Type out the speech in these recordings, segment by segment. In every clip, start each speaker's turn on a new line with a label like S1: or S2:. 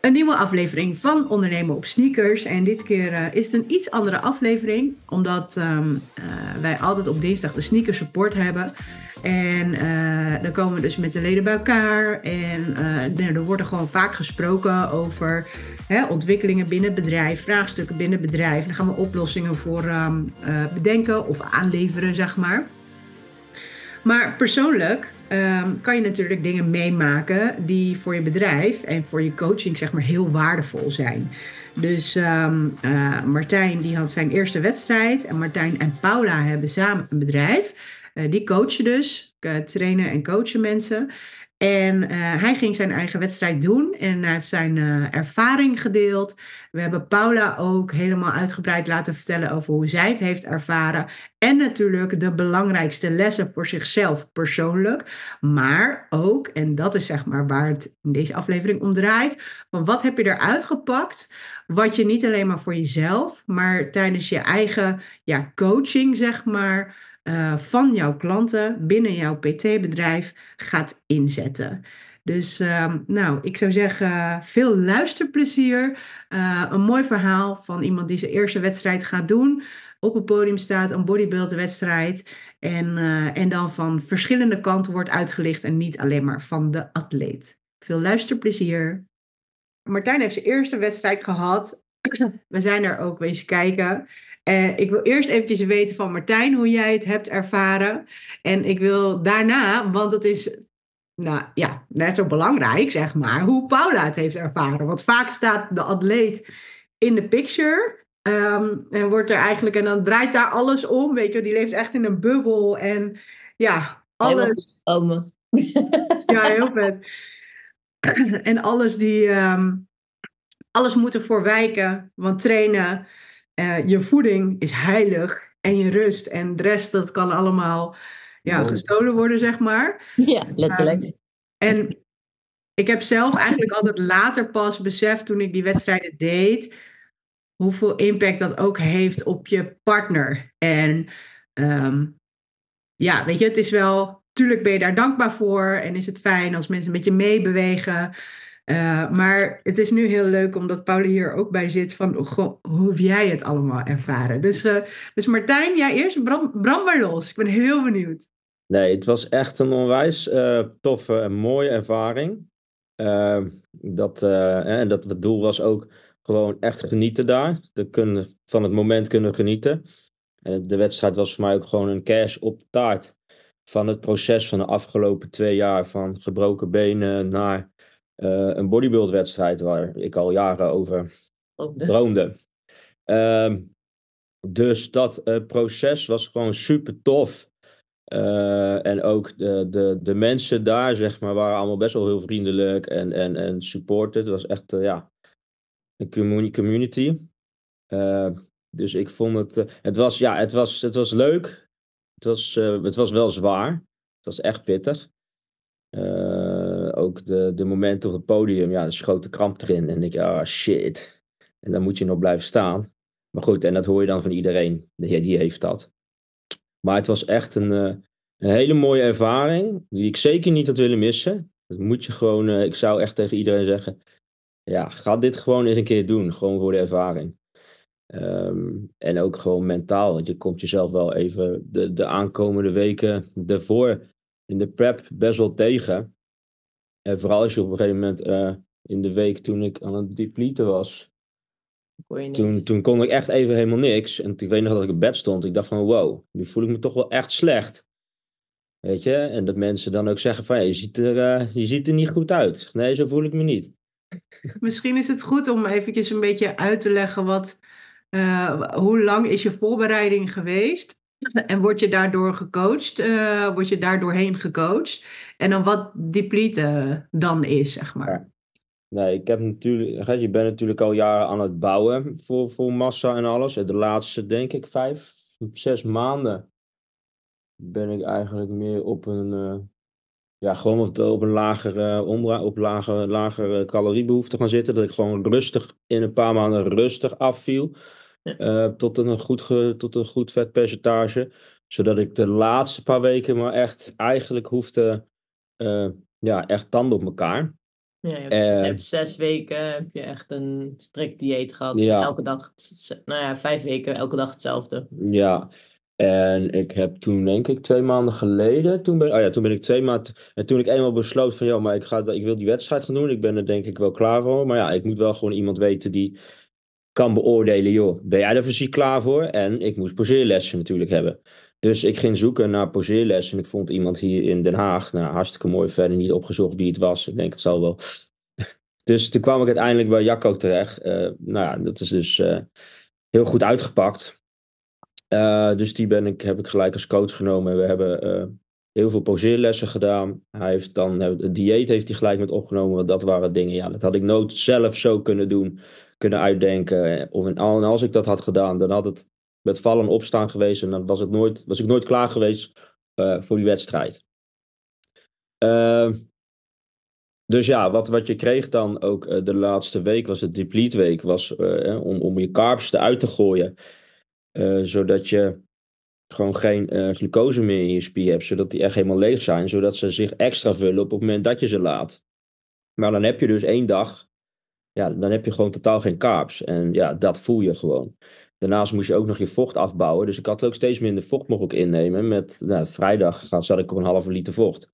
S1: Een nieuwe aflevering van Ondernemen op Sneakers. En dit keer uh, is het een iets andere aflevering, omdat um, uh, wij altijd op dinsdag de sneaker support hebben. En uh, dan komen we dus met de leden bij elkaar. En nou, er wordt er gewoon vaak gesproken over hè, ontwikkelingen binnen het bedrijf, vraagstukken binnen het bedrijf. Dan gaan we oplossingen voor um, bedenken of aanleveren, zeg maar. Maar persoonlijk um, kan je natuurlijk dingen meemaken die voor je bedrijf en voor je coaching zeg maar heel waardevol zijn. Dus um, uh, Martijn die had zijn eerste wedstrijd en Martijn en Paula hebben samen een bedrijf. Uh, die coachen dus, uh, trainen en coachen mensen. En uh, hij ging zijn eigen wedstrijd doen en hij heeft zijn uh, ervaring gedeeld. We hebben Paula ook helemaal uitgebreid laten vertellen over hoe zij het heeft ervaren. En natuurlijk de belangrijkste lessen voor zichzelf persoonlijk. Maar ook, en dat is zeg maar waar het in deze aflevering om draait. Van wat heb je eruit gepakt? Wat je niet alleen maar voor jezelf, maar tijdens je eigen ja, coaching, zeg maar uh, van jouw klanten binnen jouw PT-bedrijf gaat inzetten. Dus uh, nou, ik zou zeggen, veel luisterplezier. Uh, een mooi verhaal van iemand die zijn eerste wedstrijd gaat doen. Op het podium staat, een bodybuildwedstrijd. En, uh, en dan van verschillende kanten wordt uitgelicht en niet alleen maar van de atleet. Veel luisterplezier. Martijn heeft zijn eerste wedstrijd gehad. We zijn er ook wezen kijken. Uh, ik wil eerst eventjes weten van Martijn hoe jij het hebt ervaren. En ik wil daarna, want het is nou ja, net zo belangrijk, zeg maar, hoe Paula het heeft ervaren. Want vaak staat de atleet in de picture. Um, en wordt er eigenlijk, en dan draait daar alles om. Weet je, die leeft echt in een bubbel. En ja, alles. Ja, heel vet. en alles die. Um, alles moet ervoor wijken. Want trainen uh, je voeding is heilig en je rust en de rest dat kan allemaal ja, gestolen worden, zeg maar.
S2: Ja, letterlijk.
S1: Um, en ik heb zelf eigenlijk altijd later pas beseft toen ik die wedstrijden deed, hoeveel impact dat ook heeft op je partner. En um, ja, weet je, het is wel, tuurlijk ben je daar dankbaar voor en is het fijn als mensen met je meebewegen. Uh, maar het is nu heel leuk omdat Paula hier ook bij zit van goh, hoe heb jij het allemaal ervaren? Dus, uh, dus Martijn, jij eerst, brand, maar los. Ik ben heel benieuwd.
S3: Nee, het was echt een onwijs uh, toffe en mooie ervaring. dat, en dat het doel was ook gewoon echt genieten daar. Kunnen, van het moment kunnen genieten. En de wedstrijd was voor mij ook gewoon een cash op taart. Van het proces van de afgelopen twee jaar van gebroken benen naar een bodybuildwedstrijd waar ik al jaren over droomde. Uh, dus dat uh, proces was gewoon super tof. Uh, en ook de, de, de mensen daar, zeg maar, waren allemaal best wel heel vriendelijk en, en, en supported. Het was echt, ja, een community. dus ik vond het, het was, ja, het was, het was leuk. Het was, het was wel zwaar. Het was echt pittig. Ook de, de momenten op het podium, ja, er schoot de kramp erin. En ik, ah, shit. En dan moet je nog blijven staan. Maar goed, en dat hoor je dan van iedereen. Die, die heeft dat. Maar het was echt een, uh, een hele mooie ervaring. Die ik zeker niet had willen missen. Dat moet je gewoon, uh, ik zou echt tegen iedereen zeggen. Ja, ga dit gewoon eens een keer doen. Gewoon voor de ervaring. Um, en ook gewoon mentaal. Want je komt jezelf wel even de, de aankomende weken ervoor in de prep best wel tegen. En vooral als je op een gegeven moment uh, in de week toen ik aan het depleten was. Toen, toen kon ik echt even helemaal niks. En ik weet nog dat ik in bed stond. Ik dacht van wow, nu voel ik me toch wel echt slecht. Weet je? En dat mensen dan ook zeggen van ja, je, ziet er, uh, je ziet er niet goed uit. Nee, zo voel ik me niet.
S1: Misschien is het goed om eventjes een beetje uit te leggen wat, uh, hoe lang is je voorbereiding geweest? En word je daardoor gecoacht? Uh, word je daardoorheen gecoacht? En dan wat deplete dan is, zeg maar.
S3: Nee, ik heb natuurlijk, je bent natuurlijk al jaren aan het bouwen voor, voor massa en alles. De laatste, denk ik, vijf, zes maanden ben ik eigenlijk meer op een, uh, ja, gewoon op, een lagere, onder, op lagere, lagere caloriebehoefte gaan zitten. Dat ik gewoon rustig, in een paar maanden rustig afviel. Uh, tot, een goed ge, tot een goed vetpercentage. Zodat ik de laatste paar weken maar echt eigenlijk hoefde, uh, ja, echt tanden op elkaar.
S2: Ja, je hebt, je
S3: Eh,
S2: hebt zes weken heb je echt een strikt dieet gehad.
S3: Ja.
S2: Elke dag, nou ja, vijf weken, elke dag hetzelfde.
S3: Ja, en ik heb toen denk ik twee maanden geleden, toen ben, oh ja, toen ben ik twee maanden, en toen ik eenmaal besloot van ja, maar ik, ga, ik wil die wedstrijd gaan doen, ik ben er denk ik wel klaar voor, maar ja, ik moet wel gewoon iemand weten die kan beoordelen, joh, ben jij er fysiek klaar voor? En ik moest poseerlessen natuurlijk hebben. Dus ik ging zoeken naar poseerlessen en ik vond iemand hier in Den Haag, nou hartstikke mooi, verder niet opgezocht wie het was, ik denk het zal wel. Dus toen kwam ik uiteindelijk bij Jacco terecht, Eh, nou ja, dat is dus eh, heel goed uitgepakt. Eh, dus die ben ik, heb ik gelijk als coach genomen. We hebben heel veel poseerlessen gedaan. Hij heeft dan, het dieet heeft hij gelijk met opgenomen. Want dat waren dingen, ja, dat had ik nooit zelf zo kunnen doen, kunnen uitdenken. Of en al- en als ik dat had gedaan, dan had het met vallen en opstaan geweest. En dan was, het nooit, was ik nooit klaar geweest eh, voor die wedstrijd. Ehm, dus ja, wat, wat je kreeg dan ook eh, de laatste week, was het deplete week, was eh, om, om je carbs eruit te gooien. Zodat je gewoon geen glucose meer in je spier hebt, zodat die echt helemaal leeg zijn, zodat ze zich extra vullen op het moment dat je ze laat. Maar dan heb je dus één dag, ja, dan heb je gewoon totaal geen carbs. En ja, dat voel je gewoon. Daarnaast moest je ook nog je vocht afbouwen. Dus ik had ook steeds minder vocht mocht ik innemen. Met nou, vrijdag zat ik op een halve liter vocht.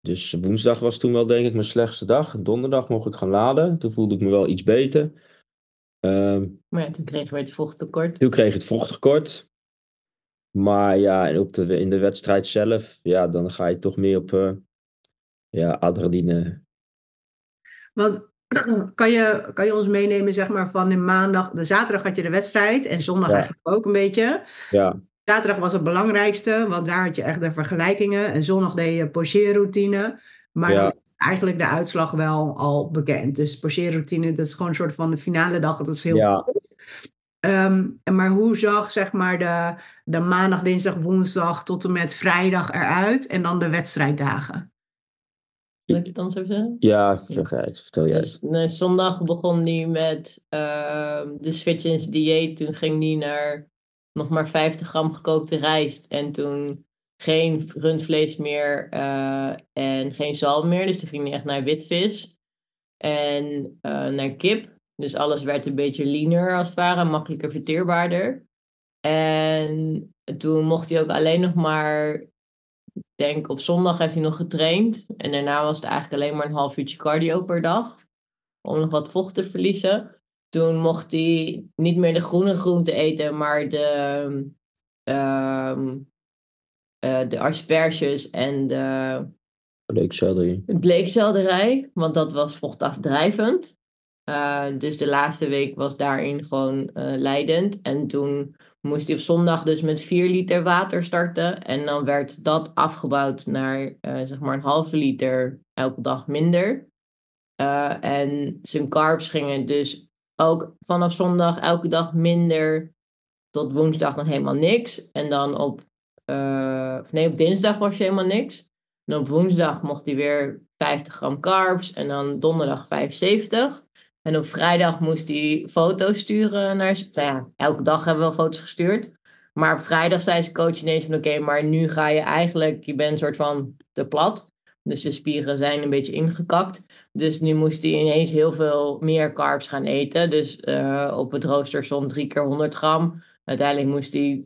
S3: Dus woensdag was toen wel denk ik mijn slechtste dag. Donderdag mocht ik gaan laden. Toen voelde ik me wel iets beter. Ehm,
S2: Maar ja, toen kregen we het vochttekort.
S3: toen kreeg ik het vochttekort. Maar ja, en op de, in de wedstrijd zelf, ja, dan ga je toch meer op eh, ja, adrenaline.
S1: Want kan je, kan je ons meenemen, zeg maar, van de maandag, de zaterdag had je de wedstrijd en zondag
S3: Ja.
S1: eigenlijk ook een beetje.
S3: Ja,
S1: Zaterdag was het belangrijkste, want daar had je echt de vergelijkingen. En zondag deed je pocheerroutine. Maar
S3: Ja.
S1: eigenlijk de uitslag wel al bekend. Dus pocheerroutine, dat is gewoon een soort van de finale dag. Dat is heel
S3: Ja.
S1: en maar hoe zag zeg maar de, de maandag, dinsdag, woensdag tot en met vrijdag eruit? En dan de wedstrijddagen.
S2: Moet ik het dan zo zeggen?
S3: ja vergeet, vertel jij.
S2: Dus nee, zondag begon hij met ehm, de switch in zijn dieet. Toen ging hij naar nog maar 50 gram gekookte rijst. En toen geen rundvlees meer eh, en geen zalm meer. Dus toen ging hij echt naar witvis. En eh, naar kip. Dus alles werd een beetje leaner als het ware. Makkelijker verteerbaarder. En toen mocht hij ook alleen nog maar... Denk op zondag heeft hij nog getraind. En daarna was het eigenlijk alleen maar een half uurtje cardio per dag. Om nog wat vocht te verliezen. Toen mocht hij niet meer de groene groenten eten, maar de, ehm, eh, de asperges en de
S3: Leuk selderie.
S2: bleekselderij. Want dat was vochtafdrijvend. Eh, dus de laatste week was daarin gewoon eh, leidend. En toen moest hij op zondag dus met 4 liter water starten. En dan werd dat afgebouwd naar eh, zeg maar een halve liter elke dag minder. Eh, en zijn carbs gingen dus ook vanaf zondag elke dag minder. Tot woensdag nog helemaal niks. En dan op, eh, nee, op dinsdag was je helemaal niks. En op woensdag mocht hij weer 50 gram carbs. En dan donderdag 75. En op vrijdag moest hij foto's sturen naar z- Nou ja, elke dag hebben we foto's gestuurd. Maar op vrijdag zei zijn coach ineens van... Oké, maar nu ga je eigenlijk... Je bent een soort van te plat. Dus de spieren zijn een beetje ingekakt. Dus nu moest hij ineens heel veel meer carbs gaan eten. Dus eh, op het rooster stond drie keer 100 gram. Uiteindelijk moest hij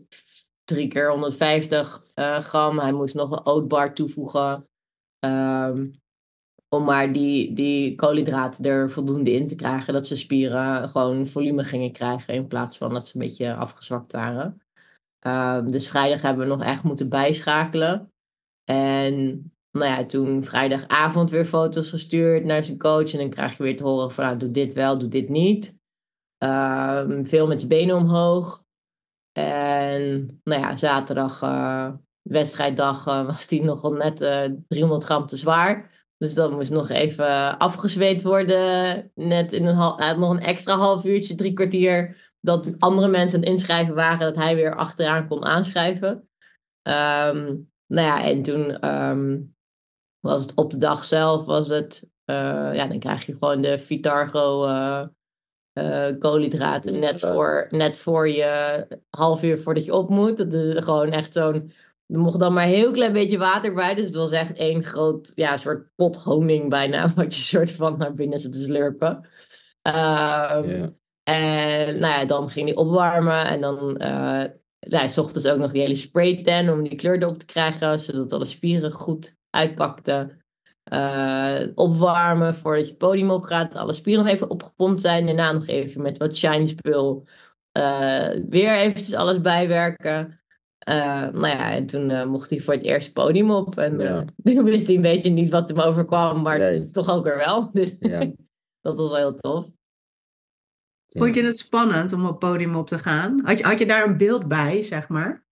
S2: drie keer 150 eh, gram. Hij moest nog een oatbar toevoegen. Ehm, om maar die, die koolhydraten er voldoende in te krijgen. Dat ze spieren gewoon volume gingen krijgen. In plaats van dat ze een beetje afgezwakt waren. Ehm, dus vrijdag hebben we nog echt moeten bijschakelen. En nou ja, toen vrijdagavond weer foto's gestuurd naar zijn coach. En dan krijg je weer te horen van nou, doe dit wel, doe dit niet. Ehm, veel met zijn benen omhoog. En nou ja, zaterdag, eh, wedstrijddag, eh, was die nog net eh 300 gram te zwaar. Dus dat moest nog even afgezweet worden. Net in een hal- hij had nog een extra half uurtje, drie kwartier. Dat andere mensen aan het inschrijven waren, dat hij weer achteraan kon aanschrijven. Ehm, nou ja, en toen ehm, was het op de dag zelf, was het, eh, ja, dan krijg je gewoon de Vitargo eh, eh, koolhydraten net voor, net voor je half uur voordat je op moet. Dat is gewoon echt zo'n er mocht dan maar een heel klein beetje water bij. Dus het was echt één groot, ja, soort pot honing bijna. Wat je soort van naar binnen zit te slurpen. Ehm. En nou ja, dan ging hij opwarmen. En dan uh, nou, s ochtends ook nog die hele spraytan om die kleur erop te krijgen. Zodat alle spieren goed uitpakten. Uh, opwarmen voordat je het podium opgaat. Alle spieren nog even opgepompt zijn. Daarna nog even met wat shine spul. Uh, weer eventjes alles bijwerken. Uh, nou ja, en toen uh, mocht hij voor het eerst podium op. En
S3: Ja.
S2: toen wist hij een beetje niet wat hem overkwam, maar
S3: Nee.
S2: toch ook weer wel. Dus
S3: Ja.
S2: dat was wel heel tof.
S1: Vond je het spannend om op het podium op te gaan? Had je, had je daar een beeld bij, zeg maar?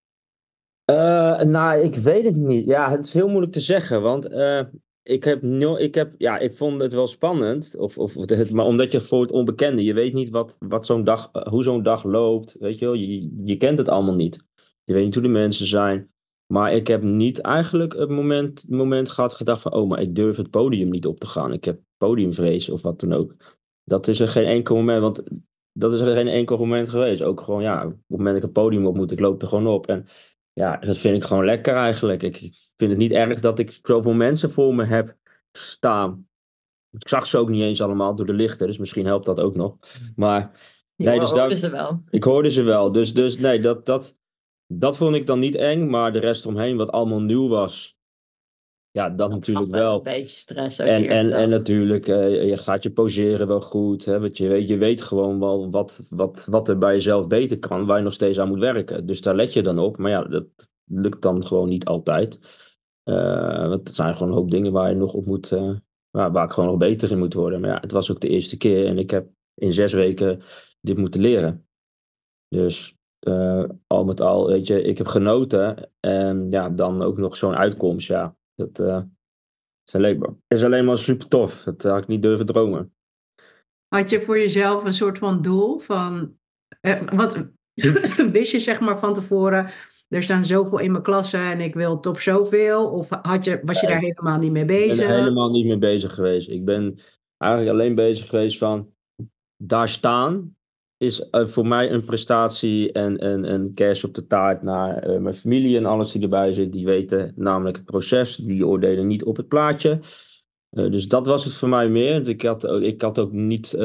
S3: Eh, nou, ik weet het niet. Ja, het is heel moeilijk te zeggen, want eh, ik heb nul, ik heb, ja, ik vond het wel spannend, of, of, het, maar omdat je voor het onbekende, je weet niet wat, wat zo'n dag, eh, hoe zo'n dag loopt, weet je wel, je, je kent het allemaal niet. Je weet niet hoe de mensen zijn. Maar ik heb niet eigenlijk het moment, moment gehad gedacht van, oh, maar ik durf het podium niet op te gaan. Ik heb podiumvrees of wat dan ook. Dat is er geen enkel moment, want dat is er geen enkel moment geweest. Ook gewoon, ja, op het moment dat ik het podium op moet, ik loop er gewoon op. En ja, dat vind ik gewoon lekker eigenlijk. Ik vind het niet erg dat ik zoveel mensen voor me heb staan. Ik zag ze ook niet eens allemaal door de lichten, dus misschien helpt dat ook nog. Maar Nee, dus
S2: hoorde
S3: daar-
S2: ze wel.
S3: ik hoorde ze wel. Dus, dus nee, dat, dat, dat vond ik dan niet eng. Maar de rest omheen, wat allemaal nieuw was, ja, dat, natuurlijk wel.
S2: Een beetje stress ook
S3: En, en, en natuurlijk, eh, je gaat je poseren wel goed. Hè, want je, weet, je weet gewoon wel wat, wat, wat er bij jezelf beter kan, waar je nog steeds aan moet werken. Dus daar let je dan op. Maar ja, dat lukt dan gewoon niet altijd. Eh, want het zijn gewoon een hoop dingen waar je nog op moet, eh, waar, waar ik gewoon nog beter in moet worden. Maar ja, het was ook de eerste keer en ik heb in zes weken dit moeten leren. Dus eh, al met al, weet je, ik heb genoten. En ja, dan ook nog zo'n uitkomst, ja. Dat, eh, is alleen, maar, is alleen maar super tof. Dat had ik niet durven dromen.
S1: Had je voor jezelf een soort van doel van... eh, wat wist je zeg maar van tevoren... Er staan zoveel in mijn klasse en ik wil top zoveel? Of had je, was je daar helemaal niet mee
S3: Ik
S1: bezig?
S3: ben er helemaal niet mee bezig geweest. Ik ben eigenlijk alleen bezig geweest van daar staan is eh, voor mij een prestatie en een, een kerst op de taart naar eh, mijn familie en alles die erbij zit. Die weten namelijk het proces, die oordelen niet op het plaatje. Eh, dus dat was het voor mij meer. Ik had, ook- ik had ook niet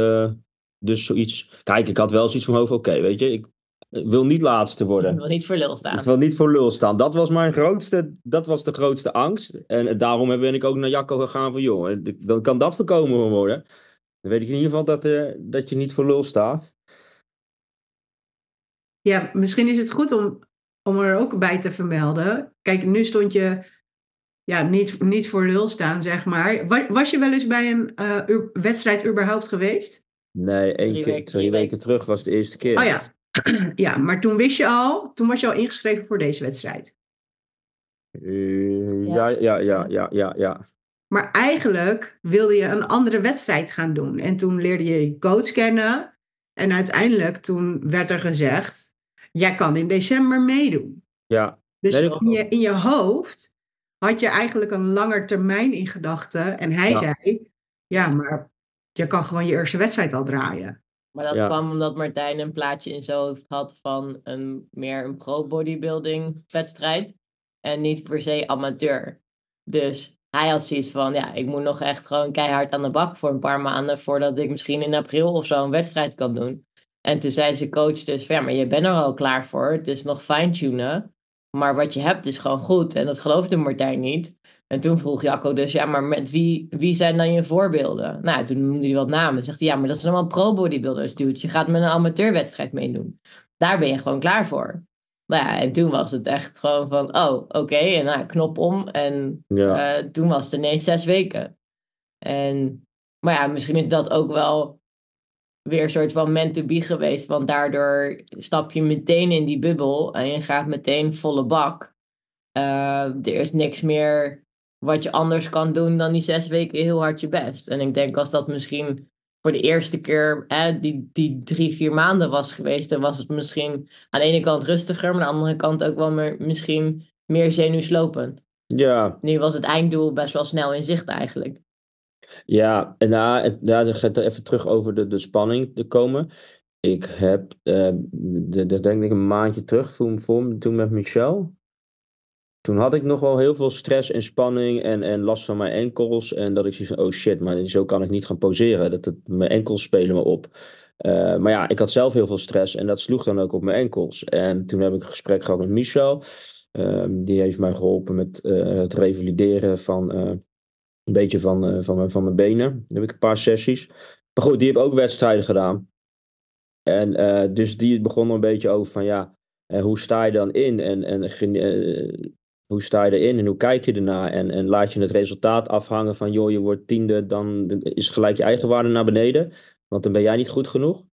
S3: dus zoiets... Kijk, ik had wel zoiets van mijn hoofd, oké, weet je, ik wil niet laatste worden.
S2: Ik wil niet voor lul staan.
S3: Ik wil niet voor lul staan. Dat was mijn grootste, dat was de grootste angst. En daarom ben ik ook naar Jacco gegaan van, joh, dan kan dat voorkomen worden. Dan weet ik in ieder geval dat, dat je niet voor lul staat.
S1: Ja, misschien is het goed om, om er ook bij te vermelden. Kijk, nu stond je ja, niet, niet voor lul staan, zeg maar. Wa- Was je wel eens bij een eh, wedstrijd überhaupt geweest?
S3: Nee, één
S2: Drie
S3: keer,
S2: weken,
S3: twee
S2: drie
S3: weken terug was de eerste keer.
S1: Oh ja. ja, maar toen wist je al, toen was je al ingeschreven voor deze wedstrijd.
S3: Eh, ja, ja, ja, ja, ja, ja.
S1: Maar eigenlijk wilde je een andere wedstrijd gaan doen. En toen leerde je je coach kennen. En uiteindelijk toen werd er gezegd, jij kan in december meedoen.
S3: Ja,
S1: Dus in, je, in je hoofd had je eigenlijk een langer termijn in gedachten. En hij
S3: Ja.
S1: zei, ja, maar je kan gewoon je eerste wedstrijd al draaien.
S2: Maar dat
S3: Ja.
S2: kwam omdat Martijn een plaatje in zijn hoofd had van een, meer een pro-bodybuilding wedstrijd. En niet per se amateur. Dus hij had zoiets van, ja, ik moet nog echt gewoon keihard aan de bak voor een paar maanden. Voordat ik misschien in april of zo een wedstrijd kan doen. En toen zei zijn coach dus, ja, maar je bent er al klaar voor. Het is nog fine-tunen. Maar wat je hebt is gewoon goed. En dat geloofde Martijn niet. En toen vroeg Jacco dus, ja, maar met wie, wie zijn dan je voorbeelden? Nou, toen noemde hij wat namen. Zegt hij, ja, maar dat zijn allemaal pro-bodybuilders, dude. Je gaat met een amateurwedstrijd meedoen. Daar ben je gewoon klaar voor. Nou ja, en toen was het echt gewoon van, oh, oké. En nou, knop om. En
S3: ja.
S2: eh, toen was het ineens zes weken. En, maar ja, misschien is dat ook wel weer een soort van meant to be geweest. Want daardoor stap je meteen in die bubbel en je gaat meteen volle bak. Eh, er is niks meer wat je anders kan doen dan die zes weken heel hard je best. En ik denk als dat misschien voor de eerste keer hè, die, die drie, vier maanden was geweest, dan was het misschien aan de ene kant rustiger, maar aan de andere kant ook wel meer, misschien meer zenuwslopend.
S3: ja,
S2: Nu was het einddoel best wel snel in zicht eigenlijk.
S3: Ja, en daar, en dan gaat even terug over de, de spanning te komen. Ik heb, eh, de, de, denk ik een maandje terug, voor, toen met Michel. toen had ik nog wel heel veel stress en spanning en, en last van mijn enkels. En dat ik zoiets van, oh shit, maar zo kan ik niet gaan poseren. Dat het, mijn enkels spelen me op. Uh, maar ja, ik had zelf heel veel stress en dat sloeg dan ook op mijn enkels. En toen heb ik een gesprek gehad met Michel. Um, die heeft mij geholpen met uh, het revalideren van uh, een beetje van, van, mijn, van mijn benen. Heb ik een paar sessies. Maar goed, die heb ook wedstrijden gedaan. En dus die begon een beetje over van ja, hoe sta je dan in? En, en hoe sta je erin en hoe kijk je ernaar? En, en laat je het resultaat afhangen van, joh, je wordt tiende, dan is gelijk je eigen waarde naar beneden. Want dan ben jij niet goed genoeg.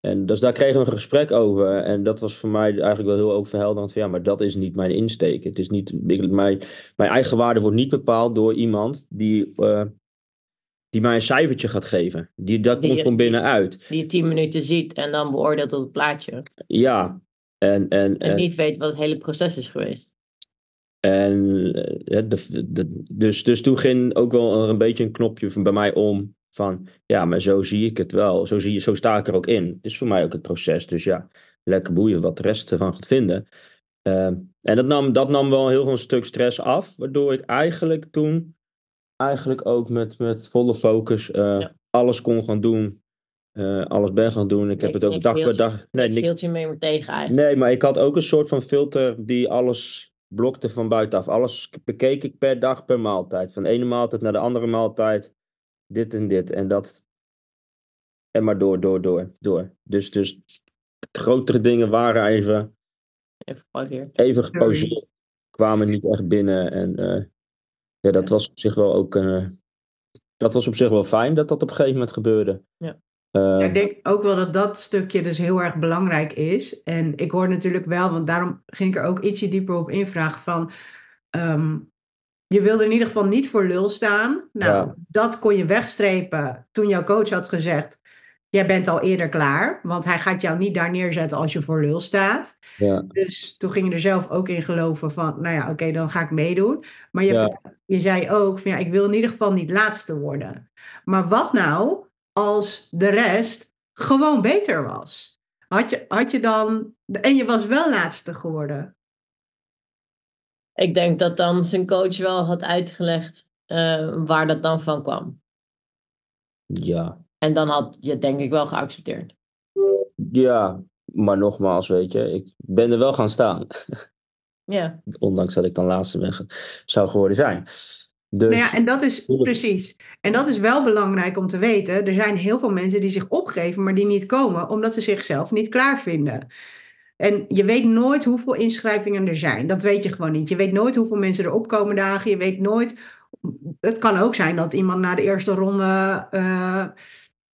S3: En dus daar kregen we een gesprek over. En dat was voor mij eigenlijk wel heel ook verhelderend. Van, ja, maar dat is niet mijn insteek. Het is niet, mijn, mijn eigen waarde wordt niet bepaald door iemand die, uh, die mij een cijfertje gaat geven. Die, dat komt van binnenuit.
S2: Die je tien minuten ziet en dan beoordeelt op het plaatje.
S3: Ja. En, en,
S2: en niet weet wat het hele proces is geweest.
S3: En de, de, dus, dus toen ging ook wel een beetje een knopje van bij mij om van, ja, maar zo zie ik het wel. Zo, zie je, zo sta ik er ook in. Het is voor mij ook het proces. Dus ja, lekker boeien wat de rest ervan gaat vinden. Uh, en dat nam, dat nam wel heel veel een stuk stress af. Waardoor ik eigenlijk toen, eigenlijk ook met, met volle focus, uh, alles kon gaan doen. Uh, alles ben gaan doen. Ik heb het ook dag per dag.
S2: Nee, niks je mee meer tegen
S3: eigenlijk. Nee, maar ik had ook een soort van filter die alles blokte van buitenaf. Alles bekeek ik per dag, per maaltijd. Van de ene maaltijd naar de andere maaltijd dit en dit en dat. En maar door, door, door, door. Dus, dus grotere dingen waren even.
S2: Even gepauzeerd.
S3: Even gepauzeerd. Kwamen niet echt binnen. En uh, ja, dat was op zich wel ook. Uh, dat was op zich wel fijn dat dat op een gegeven moment gebeurde.
S2: Ja.
S1: Uh, ja, ik denk ook wel dat dat stukje dus heel erg belangrijk is. En ik hoor natuurlijk wel, want daarom ging ik er ook ietsje dieper op invragen van. Um, je wilde in ieder geval niet voor lul staan. Nou, dat kon je wegstrepen toen jouw coach had gezegd: Jij bent al eerder klaar, want hij gaat jou niet daar neerzetten als je voor lul staat.
S3: Ja.
S1: Dus toen ging je er zelf ook in geloven van, nou ja, oké, dan ga ik meedoen. Maar je, je zei ook van, ja, ik wil in ieder geval niet laatste worden. Maar wat nou als de rest gewoon beter was? Had je, had je dan, en je was wel laatste geworden.
S2: Ik denk dat dan zijn coach wel had uitgelegd uh, waar dat dan van kwam.
S3: Ja.
S2: En dan had je het denk ik wel geaccepteerd.
S3: Ja, maar nogmaals, weet je, ik ben er wel gaan staan.
S2: Ja.
S3: Ondanks dat ik dan laatste ben, zou geworden zijn.
S1: Dus... Nou ja, en dat is precies. En dat is wel belangrijk om te weten. Er zijn heel veel mensen die zich opgeven, maar die niet komen, omdat ze zichzelf niet klaar vinden. En je weet nooit hoeveel inschrijvingen er zijn. Dat weet je gewoon niet. Je weet nooit hoeveel mensen er opkomen dagen. Je weet nooit. Het kan ook zijn dat iemand na de eerste ronde uh,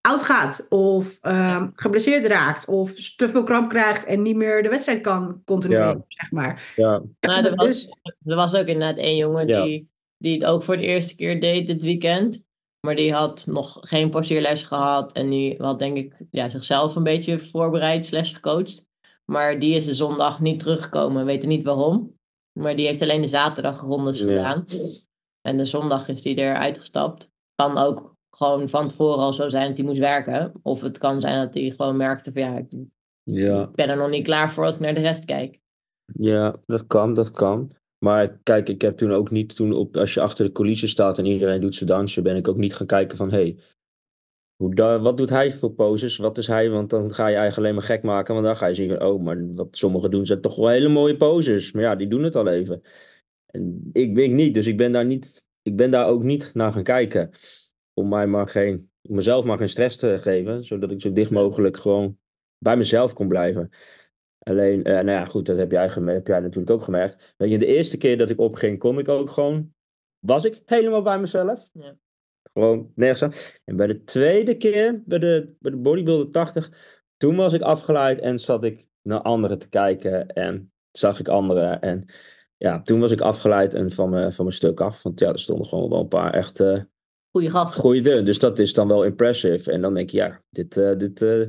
S1: oud gaat. Of uh, geblesseerd raakt. Of te veel kramp krijgt en niet meer de wedstrijd kan continueren. Ja. Zeg maar.
S3: Ja.
S2: Maar er, was, dus- er was ook inderdaad één jongen die, die het ook voor de eerste keer deed dit weekend. Maar die had nog geen poseerles gehad. En die had denk ik ja, zichzelf een beetje voorbereid slash gecoacht. Maar die is de zondag niet teruggekomen. We weten niet waarom. Maar die heeft alleen de zaterdag rondes gedaan. En de zondag is die er uitgestapt. Kan ook gewoon van tevoren al zo zijn dat hij moest werken. Of het kan zijn dat hij gewoon merkte van ja, ik
S3: ja.
S2: ben er nog niet klaar voor als ik naar de rest kijk.
S3: Ja, dat kan, dat kan. Maar kijk, ik heb toen ook niet, toen op, als je achter de coulissen staat en iedereen doet zijn dansje, ben ik ook niet gaan kijken van, hé, hey, hoe, wat doet hij voor poses? Wat is hij? Want dan ga je eigenlijk alleen maar gek maken. Want dan ga je zien van, oh, maar wat sommigen doen zijn toch wel hele mooie poses. Maar ja, die doen het al even. En ik ben niet, dus ik ben daar niet, ik ben daar ook niet naar gaan kijken. Om mij maar geen, om mezelf maar geen stress te geven. Zodat ik zo dicht mogelijk gewoon bij mezelf kon blijven. Alleen, eh, nou ja, goed, dat heb jij, heb jij natuurlijk ook gemerkt. Weet je, de eerste keer dat ik opging, kon ik ook gewoon, was ik helemaal bij mezelf.
S2: Ja.
S3: Gewoon nergens aan. En bij de tweede keer, bij de, bij de bodybuilder 80, toen was ik afgeleid en zat ik naar anderen te kijken en zag ik anderen. En ja, toen was ik afgeleid en van mijn, van mijn stuk af. Want ja, er stonden gewoon wel een paar echt... Uh,
S2: goede gasten.
S3: Goeie Dus dat is dan wel impressive. En dan denk je, ja, dit... Uh, dit uh,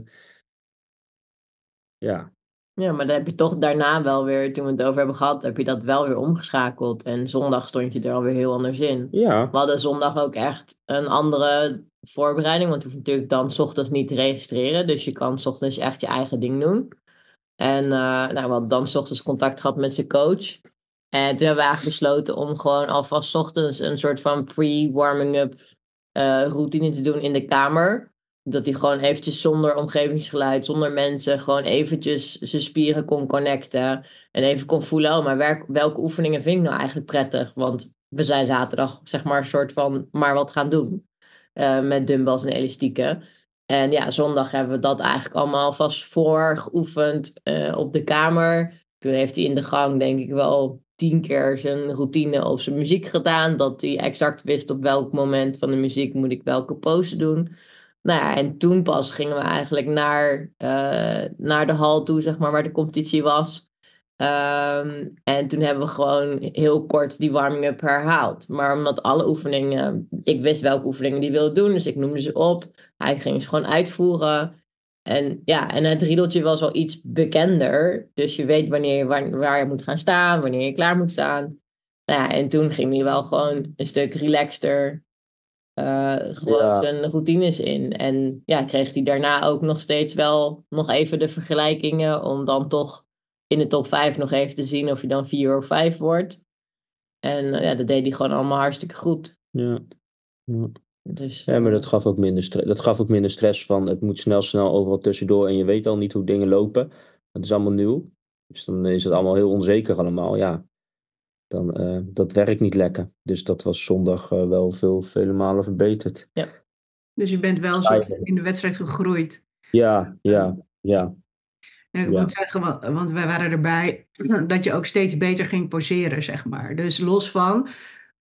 S3: ja,
S2: ja, maar dan heb je toch daarna wel weer, toen we het over hebben gehad, heb je dat wel weer omgeschakeld. En zondag stond je er alweer heel anders in.
S3: Ja.
S2: We hadden zondag ook echt een andere voorbereiding, want je hoeft natuurlijk dan s ochtends niet te registreren. Dus je kan s ochtends echt je eigen ding doen. En uh, nou, we hadden dan s ochtends contact gehad met zijn coach. En toen hebben we eigenlijk besloten om gewoon alvast 's ochtends een soort van pre-warming-up eh, routine te doen in de kamer. Dat hij gewoon eventjes zonder omgevingsgeluid, zonder mensen, gewoon eventjes zijn spieren kon connecten. En even kon voelen, oh, maar welke oefeningen vind ik nou eigenlijk prettig? Want we zijn zaterdag, zeg maar, een soort van maar wat gaan doen. eh, met dumbbells en elastieken. En ja, zondag hebben we dat eigenlijk allemaal vast voorgeoefend eh op de kamer. Toen heeft hij in de gang, denk ik wel, tien keer zijn routine op zijn muziek gedaan. Dat hij exact wist op welk moment van de muziek moet ik welke pose doen. Nou ja, en toen pas gingen we eigenlijk naar, eh, naar de hal toe, zeg maar, waar de competitie was. Ehm, en toen hebben we gewoon heel kort die warming-up herhaald. Maar omdat alle oefeningen, ik wist welke oefeningen die wilde doen, dus ik noemde ze op. Hij ging ze gewoon uitvoeren. En ja, en het riedeltje was wel iets bekender. Dus je weet wanneer je, waar, waar je moet gaan staan, wanneer je klaar moet staan. Nou ja, en toen ging hij wel gewoon een stuk relaxter eh, gewoon
S3: Ja.
S2: zijn routines in. En ja, kreeg hij daarna ook nog steeds wel nog even de vergelijkingen om dan toch in de top 5 nog even te zien of je dan 4 of 5 wordt. En eh, ja, dat deed hij gewoon allemaal hartstikke goed.
S3: Ja. Ja.
S2: Dus,
S3: Ja, maar
S2: eh,
S3: dat gaf ook minder stress. Dat gaf ook minder stress van het moet snel, snel overal tussendoor en je weet al niet hoe dingen lopen. Het is allemaal nieuw. Dus dan is het allemaal heel onzeker allemaal. Ja, dan eh, dat werkt niet lekker. Dus dat was zondag eh, wel veel, vele malen verbeterd.
S1: Dus je bent wel soort in de wedstrijd gegroeid.
S3: Ja, ja, ja.
S1: En ik
S3: Ja.
S1: moet zeggen, want, want wij waren erbij, dat je ook steeds beter ging poseren, zeg maar. Dus los van,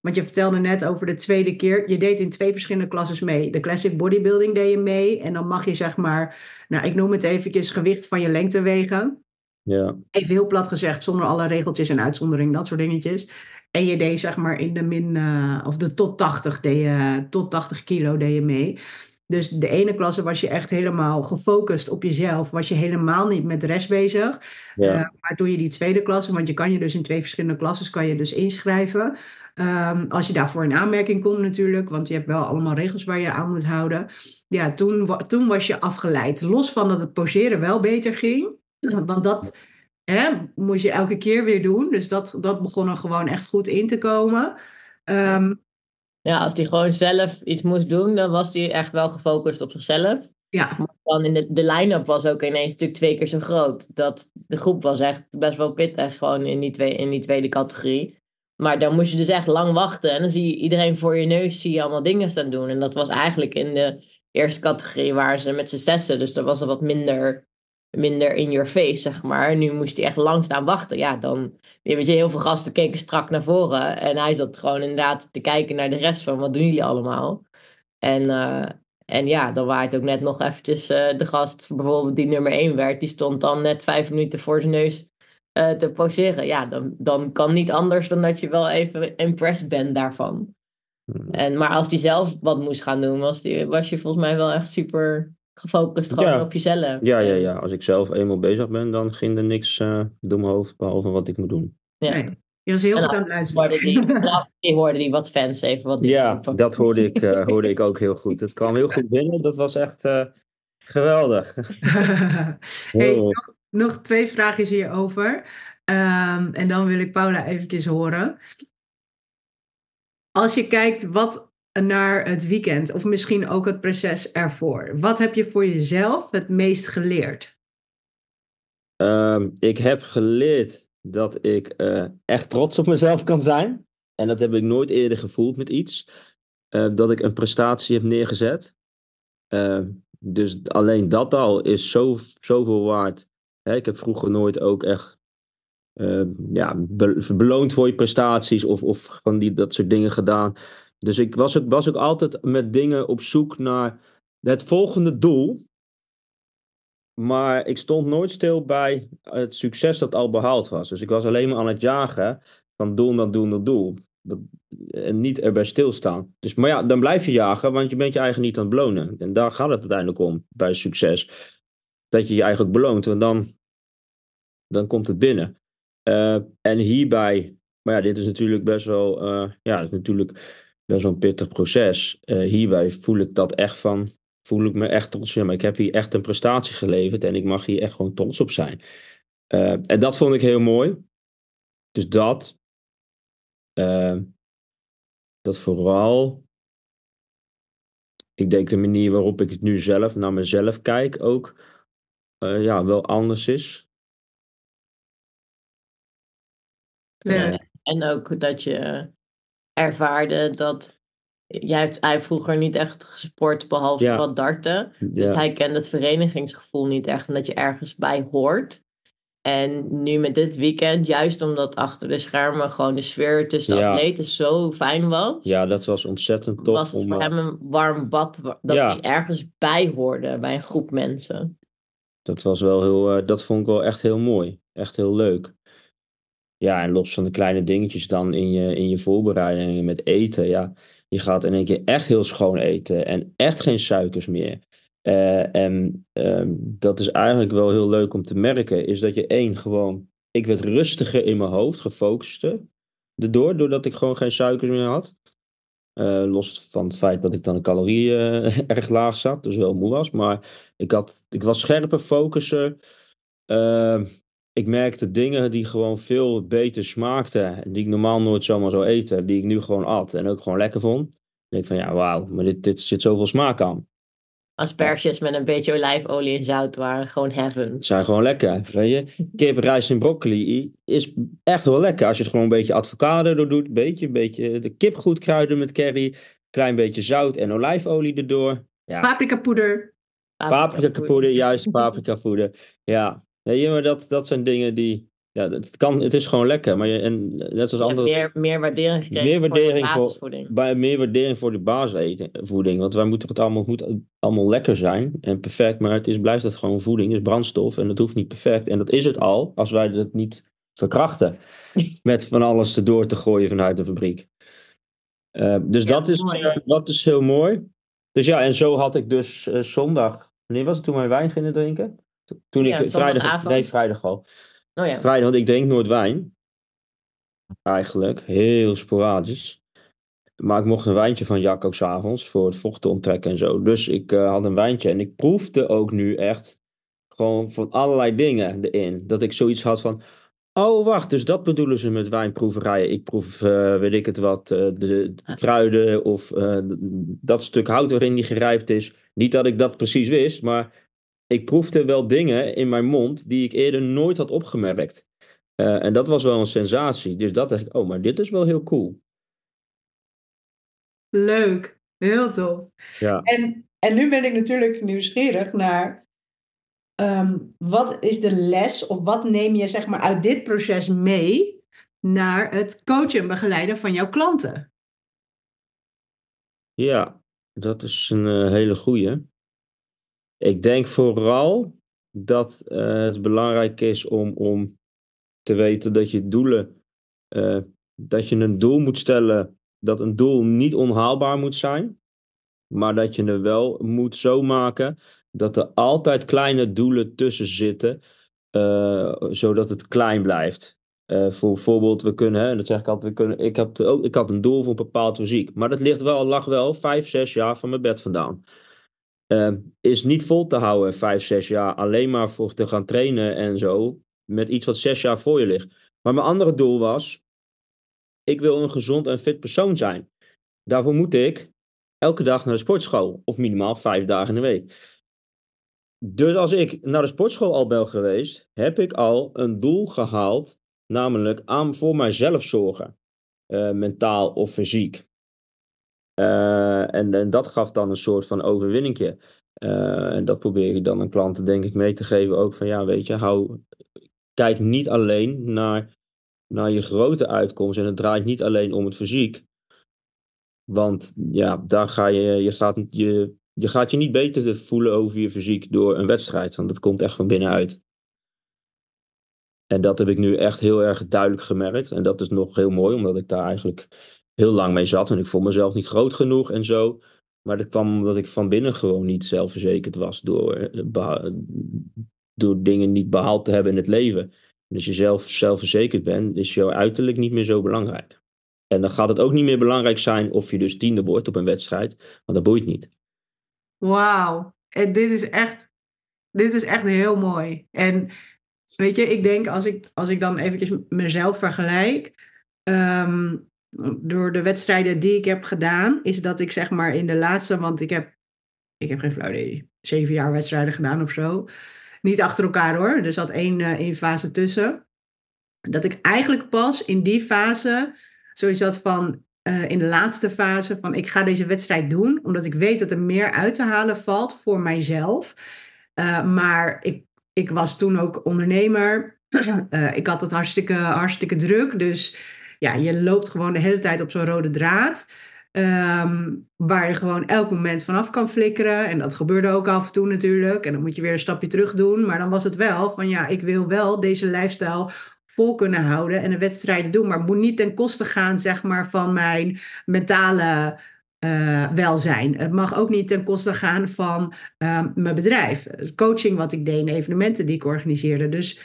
S1: want je vertelde net over de tweede keer, je deed in twee verschillende klasses mee. De classic bodybuilding deed je mee en dan mag je zeg maar, nou ik noem het eventjes gewicht van je lengte wegen.
S3: Ja,
S1: Even heel plat gezegd, zonder alle regeltjes en uitzondering, dat soort dingetjes. En je deed zeg maar in de min, eh, of de tot 80, deed je, tot 80 kilo deed je mee. Dus de ene klasse was je echt helemaal gefocust op jezelf, was je helemaal niet met de rest bezig.
S3: ja,
S1: Eh, maar toen je die tweede klasse, want je kan je dus in twee verschillende klasses kan je dus inschrijven. Ehm, als je daarvoor in aanmerking komt natuurlijk, want je hebt wel allemaal regels waar je aan moet houden. Ja, toen, toen was je afgeleid. Los van dat het poseren wel beter ging, want dat hè, moest je elke keer weer doen. Dus dat, dat begon er gewoon echt goed in te komen. Ehm,
S2: ja, als hij gewoon zelf iets moest doen, dan was hij echt wel gefocust op zichzelf.
S1: ja,
S2: Maar dan in de, de line-up was ook ineens natuurlijk twee keer zo groot. Dat de groep was echt best wel pittig gewoon in die, twee, in die tweede categorie. Maar dan moest je dus echt lang wachten. En dan zie je iedereen voor je neus zie je allemaal dingen staan doen. En dat was eigenlijk in de eerste categorie waar ze met z'n zessen. Dus dat was er wat minder, minder in your face, zeg maar. Nu moest hij echt lang staan wachten. Ja, dan... Weet je, heel veel gasten keken strak naar voren. En hij zat gewoon inderdaad te kijken naar de rest van... Wat doen jullie allemaal? En... eh, en ja, dan waait ook net nog eventjes eh, de gast, bijvoorbeeld die nummer 1 werd, die stond dan net vijf minuten voor zijn neus eh, te poseren. Ja, dan, dan kan niet anders dan dat je wel even impressed bent daarvan. En, maar als die zelf wat moest gaan doen, was, die, was je volgens mij wel echt super gefocust gewoon
S3: Ja.
S2: op jezelf.
S3: ja, ja, ja. Als ik zelf eenmaal bezig ben, dan ging er niks eh, door mijn hoofd, behalve wat ik moet doen.
S2: Ja.
S1: nee, je was heel
S2: En
S1: goed aan het luisteren.
S2: Hoorde die, toe hoorde die wat fans even wat
S3: Ja, dat hoorde ik, eh, hoorde ik ook heel goed. Het kwam heel goed binnen. Dat was echt eh, geweldig.
S1: hey, nog, nog twee vragen hierover. Ehm en dan wil ik Paula eventjes horen. Als je kijkt wat naar het weekend, of misschien ook het proces ervoor. Wat heb je voor jezelf het meest geleerd?
S3: Ehm, ik heb geleerd dat ik eh, echt trots op mezelf kan zijn. En dat heb ik nooit eerder gevoeld met iets. Eh, dat ik een prestatie heb neergezet. Eh, dus alleen dat al is zo, zoveel waard. Ik heb vroeger nooit ook echt ja, be- beloond voor je prestaties of, of van die, dat soort dingen gedaan. Dus ik was ook, was ook altijd met dingen op zoek naar het volgende doel. Maar ik stond nooit stil bij het succes dat al behaald was. Dus ik was alleen maar aan het jagen van doel naar doel naar doel. Dat, en niet erbij stilstaan. Dus, maar ja, dan blijf je jagen, want je bent je eigen niet aan het belonen. En daar gaat het uiteindelijk om bij succes. Dat je je eigenlijk beloont, want dan, dan komt het binnen. Eh, en hierbij, maar ja, dit is natuurlijk best wel, eh, ja, is natuurlijk wel een pittig proces. Eh, hierbij voel ik dat echt van, voel ik me echt trots. Ja, maar ik heb hier echt een prestatie geleverd en ik mag hier echt gewoon trots op zijn. Eh, en dat vond ik heel mooi. Dus dat. uh, dat vooral, ik denk de manier waarop ik het nu zelf naar mezelf kijk ook, ja, wel anders is.
S2: Ja, en ook dat je ervaarde dat jij heeft hij vroeger niet echt gesport behalve
S3: Ja.
S2: wat darten. Dus
S3: Ja.
S2: hij kent het verenigingsgevoel niet echt en dat je ergens bij hoort. En nu met dit weekend, juist omdat achter de schermen gewoon de sfeer tussen de
S3: Ja.
S2: atleten zo fijn was,
S3: Ja, dat was ontzettend tof.
S2: was het
S3: om,
S2: voor
S3: eh,
S2: hem een warm bad dat hij ergens bij hoorde bij een groep mensen.
S3: Dat was wel heel, eh, dat vond ik wel echt heel mooi. Echt heel leuk. Ja, en los van de kleine dingetjes dan in je, in je voorbereidingen met eten. Ja, je gaat in één keer echt heel schoon eten en echt geen suikers meer. Eh, en ehm, dat is eigenlijk wel heel leuk om te merken, is dat je één gewoon, ik werd rustiger in mijn hoofd, gefocuster erdoor, doordat ik gewoon geen suikers meer had. Eh, los van het feit dat ik dan de calorieën eh, erg laag zat, dus wel moe was. Maar ik, had, ik was scherper, focussen. Ehm, ik merkte dingen die gewoon veel beter smaakten. Die ik normaal nooit zomaar zou eten. Die ik nu gewoon at en ook gewoon lekker vond. En ik van ja, wauw, maar dit, dit zit zoveel smaak aan.
S2: Asperges met een beetje olijfolie en zout waren gewoon heaven.
S3: Zijn gewoon lekker. Weet je, kip, rijst en broccoli is echt wel lekker. Als je het gewoon een beetje avocado door doet. Een beetje, een beetje de kip goed kruiden met curry. Klein beetje zout en olijfolie erdoor. Ja,
S1: Paprika poeder.
S3: Paprika poeder, juist paprika poeder. Ja, je, maar dat, dat zijn dingen die. Ja, het, kan, het is gewoon lekker. Maar je, en net als
S2: Je hebt
S3: andere.
S2: meer, meer waardering gekregen
S3: Meer waardering
S2: voor basisvoeding.
S3: meer waardering voor de basisvoeding. Want wij moeten het allemaal, het moet allemaal lekker zijn en perfect. Maar het is, blijft het gewoon voeding, is brandstof. En dat hoeft niet perfect. En dat is het al als wij het niet verkrachten. Met van alles erdoor te gooien vanuit de fabriek. Eh, dus
S1: Ja,
S3: dat, is,
S1: mooi.
S3: eh, dat is heel mooi. Dus ja, en zo had ik dus eh, zondag. Wanneer was het toen wij wijn gingen drinken? To- Toen
S2: Ja,
S3: ik vrijdag. Nee, vrijdag al.
S2: Oh ja.
S3: Vrijdag, want ik drink nooit wijn. Eigenlijk, heel sporadisch. Maar ik mocht een wijntje van Jacco s'avonds voor het vocht te onttrekken en zo. Dus ik eh, had een wijntje en ik proefde ook nu echt gewoon van allerlei dingen erin. Dat ik zoiets had van, oh wacht, dus dat bedoelen ze met wijnproeverijen. Ik proef, eh, weet ik het wat, eh, de, de kruiden of dat stuk hout waarin die gerijpt is. Niet dat ik dat precies wist, maar ik proefde wel dingen in mijn mond die ik eerder nooit had opgemerkt. Eh, en dat was wel een sensatie. Dus dat dacht ik, oh, maar dit is wel heel cool.
S1: Leuk. Heel tof.
S3: Ja.
S1: En, en nu ben ik natuurlijk nieuwsgierig naar ehm, wat is de les of wat neem je zeg maar uit dit proces mee naar het coachen en begeleiden van jouw klanten?
S3: Ja, dat is een eh, hele goeie. Ik denk vooral dat eh, het belangrijk is om, om te weten dat je doelen, eh, dat je een doel moet stellen, dat een doel niet onhaalbaar moet zijn, maar dat je het wel moet zo maken dat er altijd kleine doelen tussen zitten, eh, zodat het klein blijft. Voor bijvoorbeeld, we kunnen, dat zeg ik altijd, we kunnen, ik, heb ook, ik had een doel voor een bepaald fysiek, maar dat ligt wel, lag wel vijf, zes jaar van mijn bed vandaan. Eh, is niet vol te houden, vijf, zes jaar, alleen maar voor te gaan trainen en zo, met iets wat zes jaar voor je ligt. Maar mijn andere doel was, ik wil een gezond en fit persoon zijn. Daarvoor moet ik elke dag naar de sportschool, of minimaal vijf dagen in de week. Dus als ik naar de sportschool al ben geweest, heb ik al een doel gehaald, namelijk aan voor mijzelf zorgen, eh, mentaal of fysiek. Eh, en, dat gaf dan een soort van overwinningje. Eh, en dat probeer ik dan aan klanten denk ik mee te geven ook van ja, weet je, hou, kijk niet alleen naar, naar je grote uitkomst en het draait niet alleen om het fysiek. Want ja, daar ga je, je gaat je, je gaat je niet beter voelen over je fysiek door een wedstrijd, want dat komt echt van binnenuit. En dat heb ik nu echt heel erg duidelijk gemerkt. En dat is nog heel mooi, omdat ik daar eigenlijk heel lang mee zat. En ik vond mezelf niet groot genoeg en zo. Maar dat kwam omdat ik van binnen gewoon niet zelfverzekerd was door, eh, door dingen niet behaald te hebben in het leven. En als je zelf zelfverzekerd bent, is jouw uiterlijk niet meer zo belangrijk. En dan gaat het ook niet meer belangrijk zijn of je dus tiende wordt op een wedstrijd, want dat boeit niet.
S1: Wauw. En dit is echt, dit is echt heel mooi. En weet je, ik denk als ik, als ik dan eventjes mezelf vergelijk, ehm, door de wedstrijden die ik heb gedaan, is dat ik zeg maar in de laatste, want ik heb, ik heb geen flauw idee, zeven jaar wedstrijden gedaan of zo. Niet achter elkaar hoor, er zat één, uh, fase tussen. Dat ik eigenlijk pas in die fase zoiets had van, uh, in de laatste fase, van ik ga deze wedstrijd doen, omdat ik weet dat er meer uit te halen valt voor mijzelf. Uh, maar ik, ik was toen ook ondernemer. ik had het hartstikke, hartstikke druk, dus ja, je loopt gewoon de hele tijd op zo'n rode draad. Um, waar je gewoon elk moment vanaf kan flikkeren. En dat gebeurde ook af en toe natuurlijk. En dan moet je weer een stapje terug doen. Maar dan was het wel van ja, ik wil wel deze lifestyle vol kunnen houden en de wedstrijden doen. Maar het moet niet ten koste gaan, zeg maar, van mijn mentale uh, welzijn. Het mag ook niet ten koste gaan van uh, mijn bedrijf. Coaching wat ik deed en evenementen die ik organiseerde. Dus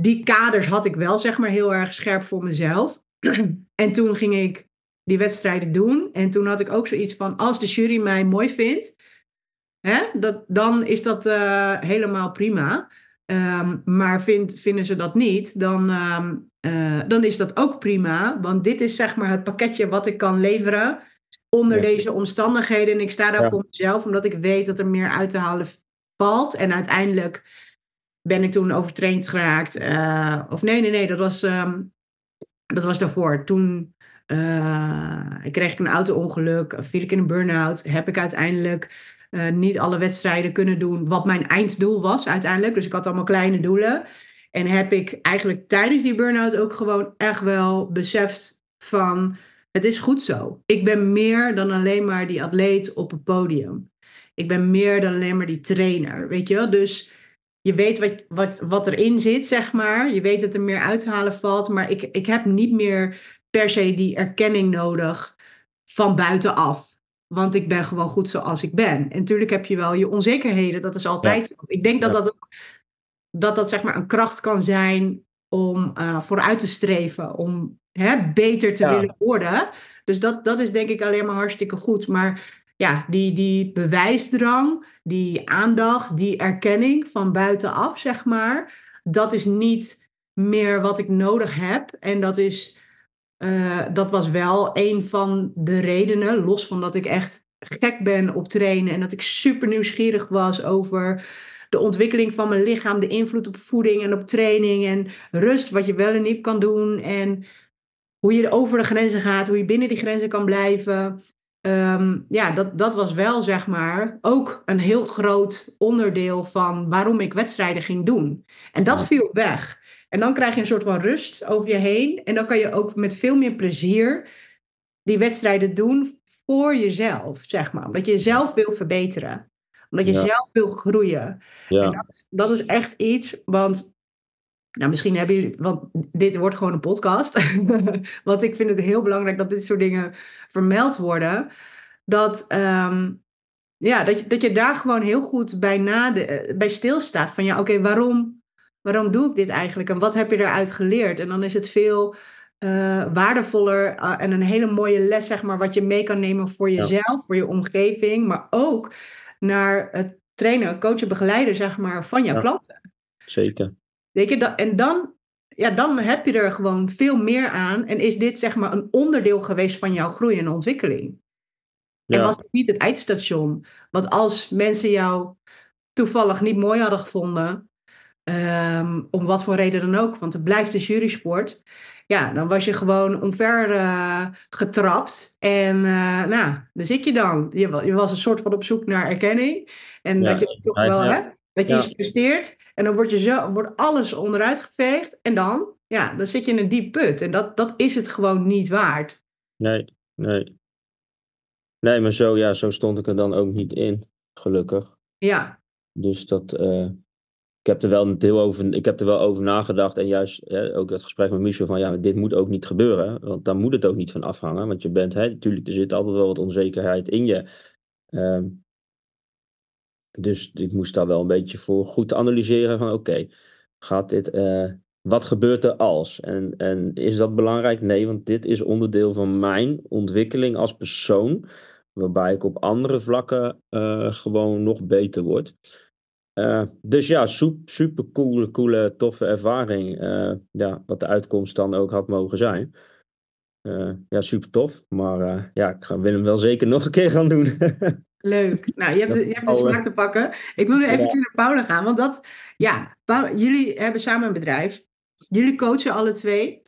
S1: die kaders had ik wel, zeg maar, heel erg scherp voor mezelf. en toen ging ik die wedstrijden doen. En toen had ik ook zoiets van, als de jury mij mooi vindt, hè, dat, dan is dat uh, helemaal prima. Um, maar vind, vinden ze dat niet, dan, um, uh, dan is dat ook prima. Want dit is zeg maar het pakketje wat ik kan leveren onder ja. deze omstandigheden. En ik sta daar ja. voor mezelf, omdat ik weet dat er meer uit te halen valt. En uiteindelijk ben ik toen overtraind geraakt. Uh, of nee, nee, nee, dat was, um, dat was daarvoor. Toen ik kreeg een auto-ongeluk, viel ik in een burn-out. Heb ik uiteindelijk uh, niet alle wedstrijden kunnen doen wat mijn einddoel was uiteindelijk. Dus ik had allemaal kleine doelen. En heb ik eigenlijk tijdens die burn-out ook gewoon echt wel beseft van... Het is goed zo. Ik ben meer dan alleen maar die atleet op het podium. Ik ben meer dan alleen maar die trainer, weet je wel? Dus je weet wat, wat, wat erin zit, zeg maar. Je weet dat er meer uit te halen valt. Maar ik, ik heb niet meer per se die erkenning nodig van buitenaf. Want ik ben gewoon goed zoals ik ben. En natuurlijk heb je wel je onzekerheden, dat is altijd ja. Ik denk dat ja. dat ook dat dat zeg maar een kracht kan zijn om uh, vooruit te streven, om hè, beter te ja. willen worden. Dus dat, dat is denk ik alleen maar hartstikke goed. Maar ja, die, die bewijsdrang, die aandacht, die erkenning van buitenaf, zeg maar, dat is niet meer wat ik nodig heb. En dat is uh, dat was wel een van de redenen, los van dat ik echt gek ben op trainen en dat ik super nieuwsgierig was over de ontwikkeling van mijn lichaam, de invloed op voeding en op training en rust, wat je wel en niet kan doen en hoe je over de grenzen gaat, hoe je binnen die grenzen kan blijven. Um, ja, dat, dat was wel zeg maar ook een heel groot onderdeel van waarom ik wedstrijden ging doen. En dat viel weg. En dan krijg je een soort van rust over je heen. En dan kan je ook met veel meer plezier die wedstrijden doen voor jezelf, zeg maar. Omdat je jezelf wil verbeteren. Omdat je ja. zelf wil groeien. Ja. En dat, dat is echt iets, want nou, misschien hebben jullie, want dit wordt gewoon een podcast. want ik vind het heel belangrijk dat dit soort dingen vermeld worden. Dat, um, ja, dat, je, dat je daar gewoon heel goed bij, nade, bij stilstaat. Van ja, oké, okay, waarom waarom doe ik dit eigenlijk en wat heb je eruit geleerd? En dan is het veel uh, waardevoller uh, en een hele mooie les, zeg maar, wat je mee kan nemen voor jezelf, ja. voor je omgeving, maar ook naar het trainen, coachen, begeleiden, zeg maar, van jouw ja. klanten.
S3: Zeker.
S1: Weet je, dat, en dan, ja, dan heb je er gewoon veel meer aan en is dit, zeg maar, een onderdeel geweest van jouw groei en ontwikkeling. Ja. En was het niet het eindstation. Want als mensen jou toevallig niet mooi hadden gevonden, Um, om wat voor reden dan ook, want het blijft een jurysport. Ja, dan was je gewoon omver uh, getrapt. En uh, nou, daar zit je dan. Je, je, was een soort van op zoek naar erkenning. En ja, dat je toch wel, ja. hè, dat je ja. iets presteert. En dan wordt, je zo, wordt alles onderuit geveegd. En dan, ja, dan zit je in een diep put. En dat, dat is het gewoon niet waard.
S3: Nee, nee. Nee, maar zo, ja, zo stond ik er dan ook niet in, gelukkig.
S1: Ja.
S3: Dus dat, uh, ik heb er wel deel over, ik heb er wel over nagedacht. En juist hè, ook dat gesprek met Michel van ja, dit moet ook niet gebeuren. Want daar moet het ook niet van afhangen. Want je bent, hè, natuurlijk, er zit altijd wel wat onzekerheid in je. Um, dus ik moest daar wel een beetje voor goed analyseren van oké, gaat dit, uh, wat gebeurt er als? En, en is dat belangrijk? Nee, want dit is onderdeel van mijn ontwikkeling als persoon. Waarbij ik op andere vlakken uh, gewoon nog beter word. Uh, dus ja, super coole, coole, toffe ervaring. Ja, wat de uitkomst dan ook had mogen zijn. ja, super tof. Maar ja, ik ga, wil hem wel zeker nog een keer gaan doen.
S1: Leuk. Nou, je hebt, de, je hebt de smaak te pakken. Ik wil nu even naar Paula gaan, want dat, ja, jullie hebben samen een bedrijf. Jullie coachen alle twee.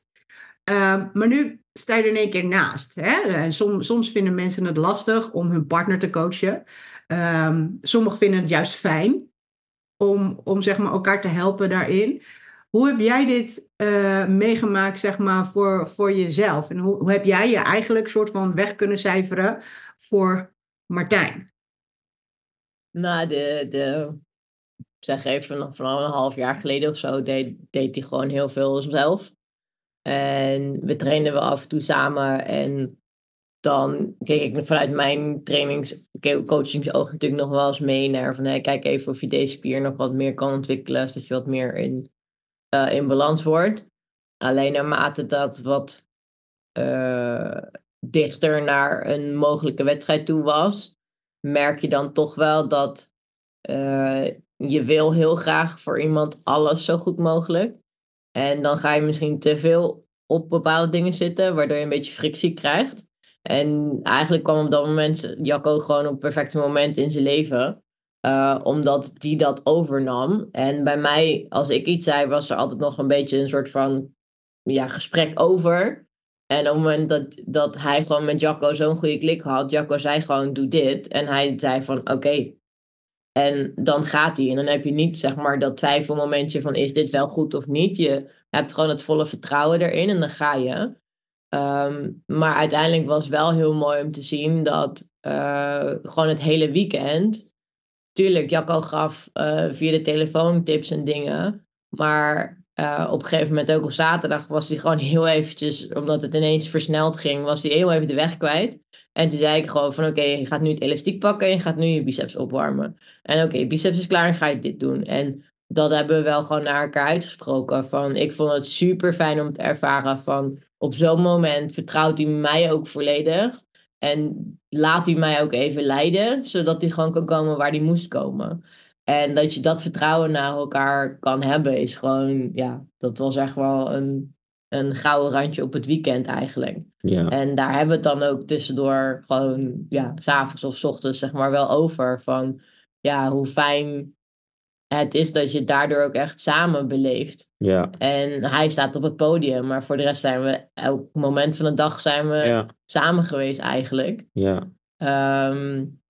S1: Ehm, maar nu sta je er in één keer naast. Hè? En soms, soms vinden mensen het lastig om hun partner te coachen. Um, sommigen vinden het juist fijn om, om zeg maar, elkaar te helpen daarin. Hoe heb jij dit uh, meegemaakt zeg maar, voor, voor jezelf? En hoe, hoe heb jij je eigenlijk soort van weg kunnen cijferen voor Martijn?
S2: Nou, de, de, zeg even, vanaf een half jaar geleden of zo deed, deed hij gewoon heel veel zelf. En we trainden wel af en toe samen. En dan keek ik vanuit mijn trainings, coachingsoog natuurlijk nog wel eens mee naar van hey, kijk even of je deze spier nog wat meer kan ontwikkelen, zodat je wat meer in, uh, in balans wordt. Alleen naarmate dat wat uh, dichter naar een mogelijke wedstrijd toe was, merk je dan toch wel dat uh, je wil heel graag voor iemand alles zo goed mogelijk. En dan ga je misschien te veel op bepaalde dingen zitten, waardoor je een beetje frictie krijgt. En eigenlijk kwam op dat moment Jacco gewoon op het perfecte moment in zijn leven. Uh, omdat die dat overnam. En bij mij, als ik iets zei, was er altijd nog een beetje een soort van ja, gesprek over. En op het moment dat, dat hij gewoon met Jacco zo'n goede klik had, Jacco zei gewoon doe dit. En hij zei van oké. En dan gaat hij. En dan heb je niet zeg maar dat twijfelmomentje van is dit wel goed of niet. Je hebt gewoon het volle vertrouwen erin en dan ga je. Ehm, maar uiteindelijk was wel heel mooi om te zien dat uh, gewoon het hele weekend. Tuurlijk, Jacco gaf uh, via de telefoon tips en dingen. Maar uh, op een gegeven moment ook op zaterdag was hij gewoon heel eventjes, omdat het ineens versneld ging, was hij heel even de weg kwijt. En toen zei ik gewoon van oké, je gaat nu het elastiek pakken en je gaat nu je biceps opwarmen. En oké, biceps is klaar en ga je dit doen. En dat hebben we wel gewoon naar elkaar uitgesproken. Van ik vond het super fijn om te ervaren van op zo'n moment vertrouwt hij mij ook volledig. En laat hij mij ook even leiden, zodat hij gewoon kan komen waar hij moest komen. En dat je dat vertrouwen naar elkaar kan hebben, is gewoon, ja, dat was echt wel een, een gouden randje op het weekend eigenlijk. Ja. En daar hebben we het dan ook tussendoor gewoon, ja, s'avonds of s ochtends zeg maar wel over. Van, ja, hoe fijn het is dat je het daardoor ook echt samen beleeft. Ja. En hij staat op het podium, maar voor de rest zijn we elk moment van de dag zijn we samen geweest eigenlijk. Ja. Um,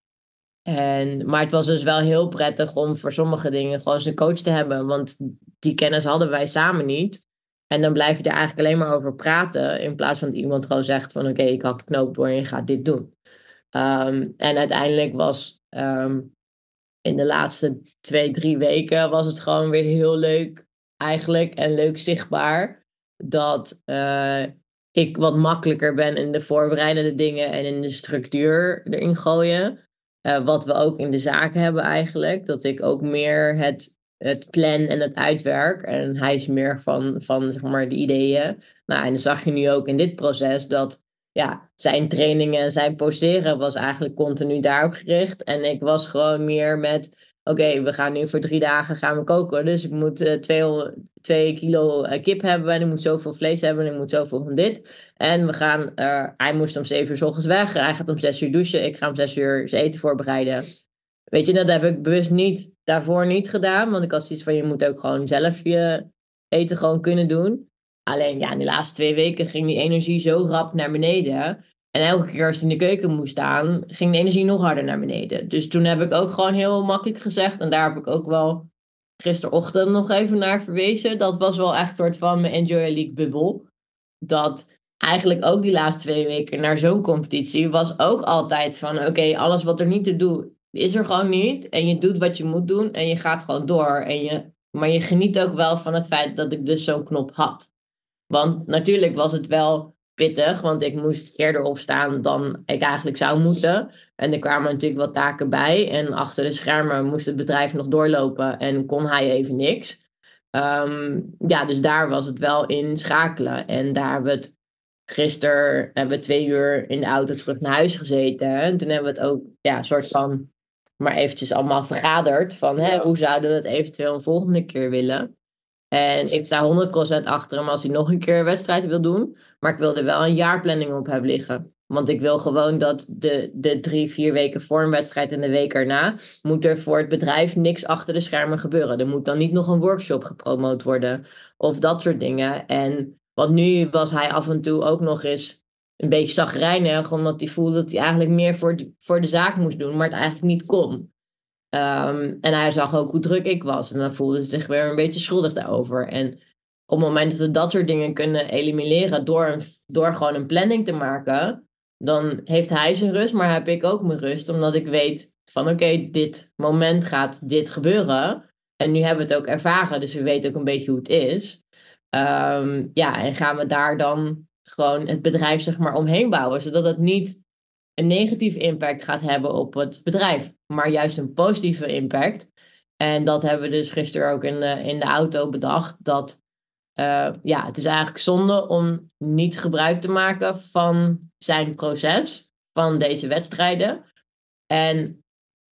S2: en, maar het was dus wel heel prettig om voor sommige dingen gewoon zijn coach te hebben, want die kennis hadden wij samen niet. En dan blijf je er eigenlijk alleen maar over praten, in plaats van dat iemand gewoon zegt van oké, ik had de knoop door en je gaat dit doen. Um, en uiteindelijk was um, in de laatste twee, drie weken was het gewoon weer heel leuk eigenlijk en leuk zichtbaar dat uh, ik wat makkelijker ben in de voorbereidende dingen en in de structuur erin gooien. Uh, wat we ook in de zaken hebben eigenlijk. Dat ik ook meer het, het plan en het uitwerk. En hij is meer van, van zeg maar de ideeën. Nou, en dan zag je nu ook in dit proces dat ja, zijn trainingen en zijn posteren was eigenlijk continu daarop gericht. En ik was gewoon meer met, oké, we gaan nu voor drie dagen gaan we koken. Dus ik moet uh, twee, kilo uh, kip hebben en ik moet zoveel vlees hebben en ik moet zoveel van dit. En we gaan, uh, hij moest om zeven uur s ochtends weg. Hij gaat om zes uur douchen. Ik ga om zes uur zijn eten voorbereiden. Weet je, dat heb ik bewust niet, daarvoor niet gedaan. Want ik had zoiets van, je moet ook gewoon zelf je eten gewoon kunnen doen. Alleen ja, in de laatste twee weken ging die energie zo rap naar beneden. En elke keer als hij in de keuken moest staan, ging de energie nog harder naar beneden. Dus toen heb ik ook gewoon heel makkelijk gezegd. En daar heb ik ook wel gisterochtend nog even naar verwezen. Dat was wel echt een soort van mijn Enjoy League bubbel. Dat eigenlijk ook die laatste twee weken naar zo'n competitie was ook altijd van oké, alles wat er niet te doen is er gewoon niet. En je doet wat je moet doen en je gaat gewoon door. En je, maar je geniet ook wel van het feit dat ik dus zo'n knop had. Want natuurlijk was het wel pittig, want ik moest eerder opstaan dan ik eigenlijk zou moeten. En er kwamen natuurlijk wat taken bij. En achter de schermen moest het bedrijf nog doorlopen en kon hij even niks. Ehm, ja, dus daar was het wel in schakelen. En daar hebben we het gisteren hebben we twee uur in de auto terug naar huis gezeten. En toen hebben we het ook, ja, soort van, maar eventjes allemaal vergaderd. Van, hè, hoe zouden we het eventueel een volgende keer willen? En ik sta 100% achter hem als hij nog een keer een wedstrijd wil doen. Maar ik wil er wel een jaarplanning op hebben liggen. Want ik wil gewoon dat de, de drie, vier weken voor een wedstrijd en de week erna... moet er voor het bedrijf niks achter de schermen gebeuren. Er moet dan niet nog een workshop gepromoot worden. Of dat soort dingen. En wat nu was hij af en toe ook nog eens een beetje zagrijnig. Omdat hij voelde dat hij eigenlijk meer voor de, voor de zaak moest doen. Maar het eigenlijk niet kon. Ehm, en hij zag ook hoe druk ik was. En dan voelde ze zich weer een beetje schuldig daarover. En op het moment dat we dat soort dingen kunnen elimineren door, door gewoon een planning te maken, dan heeft hij zijn rust, maar heb ik ook mijn rust. Omdat ik weet van oké, dit moment gaat dit gebeuren. En nu hebben we het ook ervaren, dus we weten ook een beetje hoe het is. Ehm, ja, en gaan we daar dan gewoon het bedrijf zeg maar omheen bouwen, zodat het niet een negatieve impact gaat hebben op het bedrijf, maar juist een positieve impact. En dat hebben we dus gisteren ook in de, in de auto bedacht. Dat uh, ja, het is eigenlijk zonde om niet gebruik te maken van zijn proces, van deze wedstrijden. En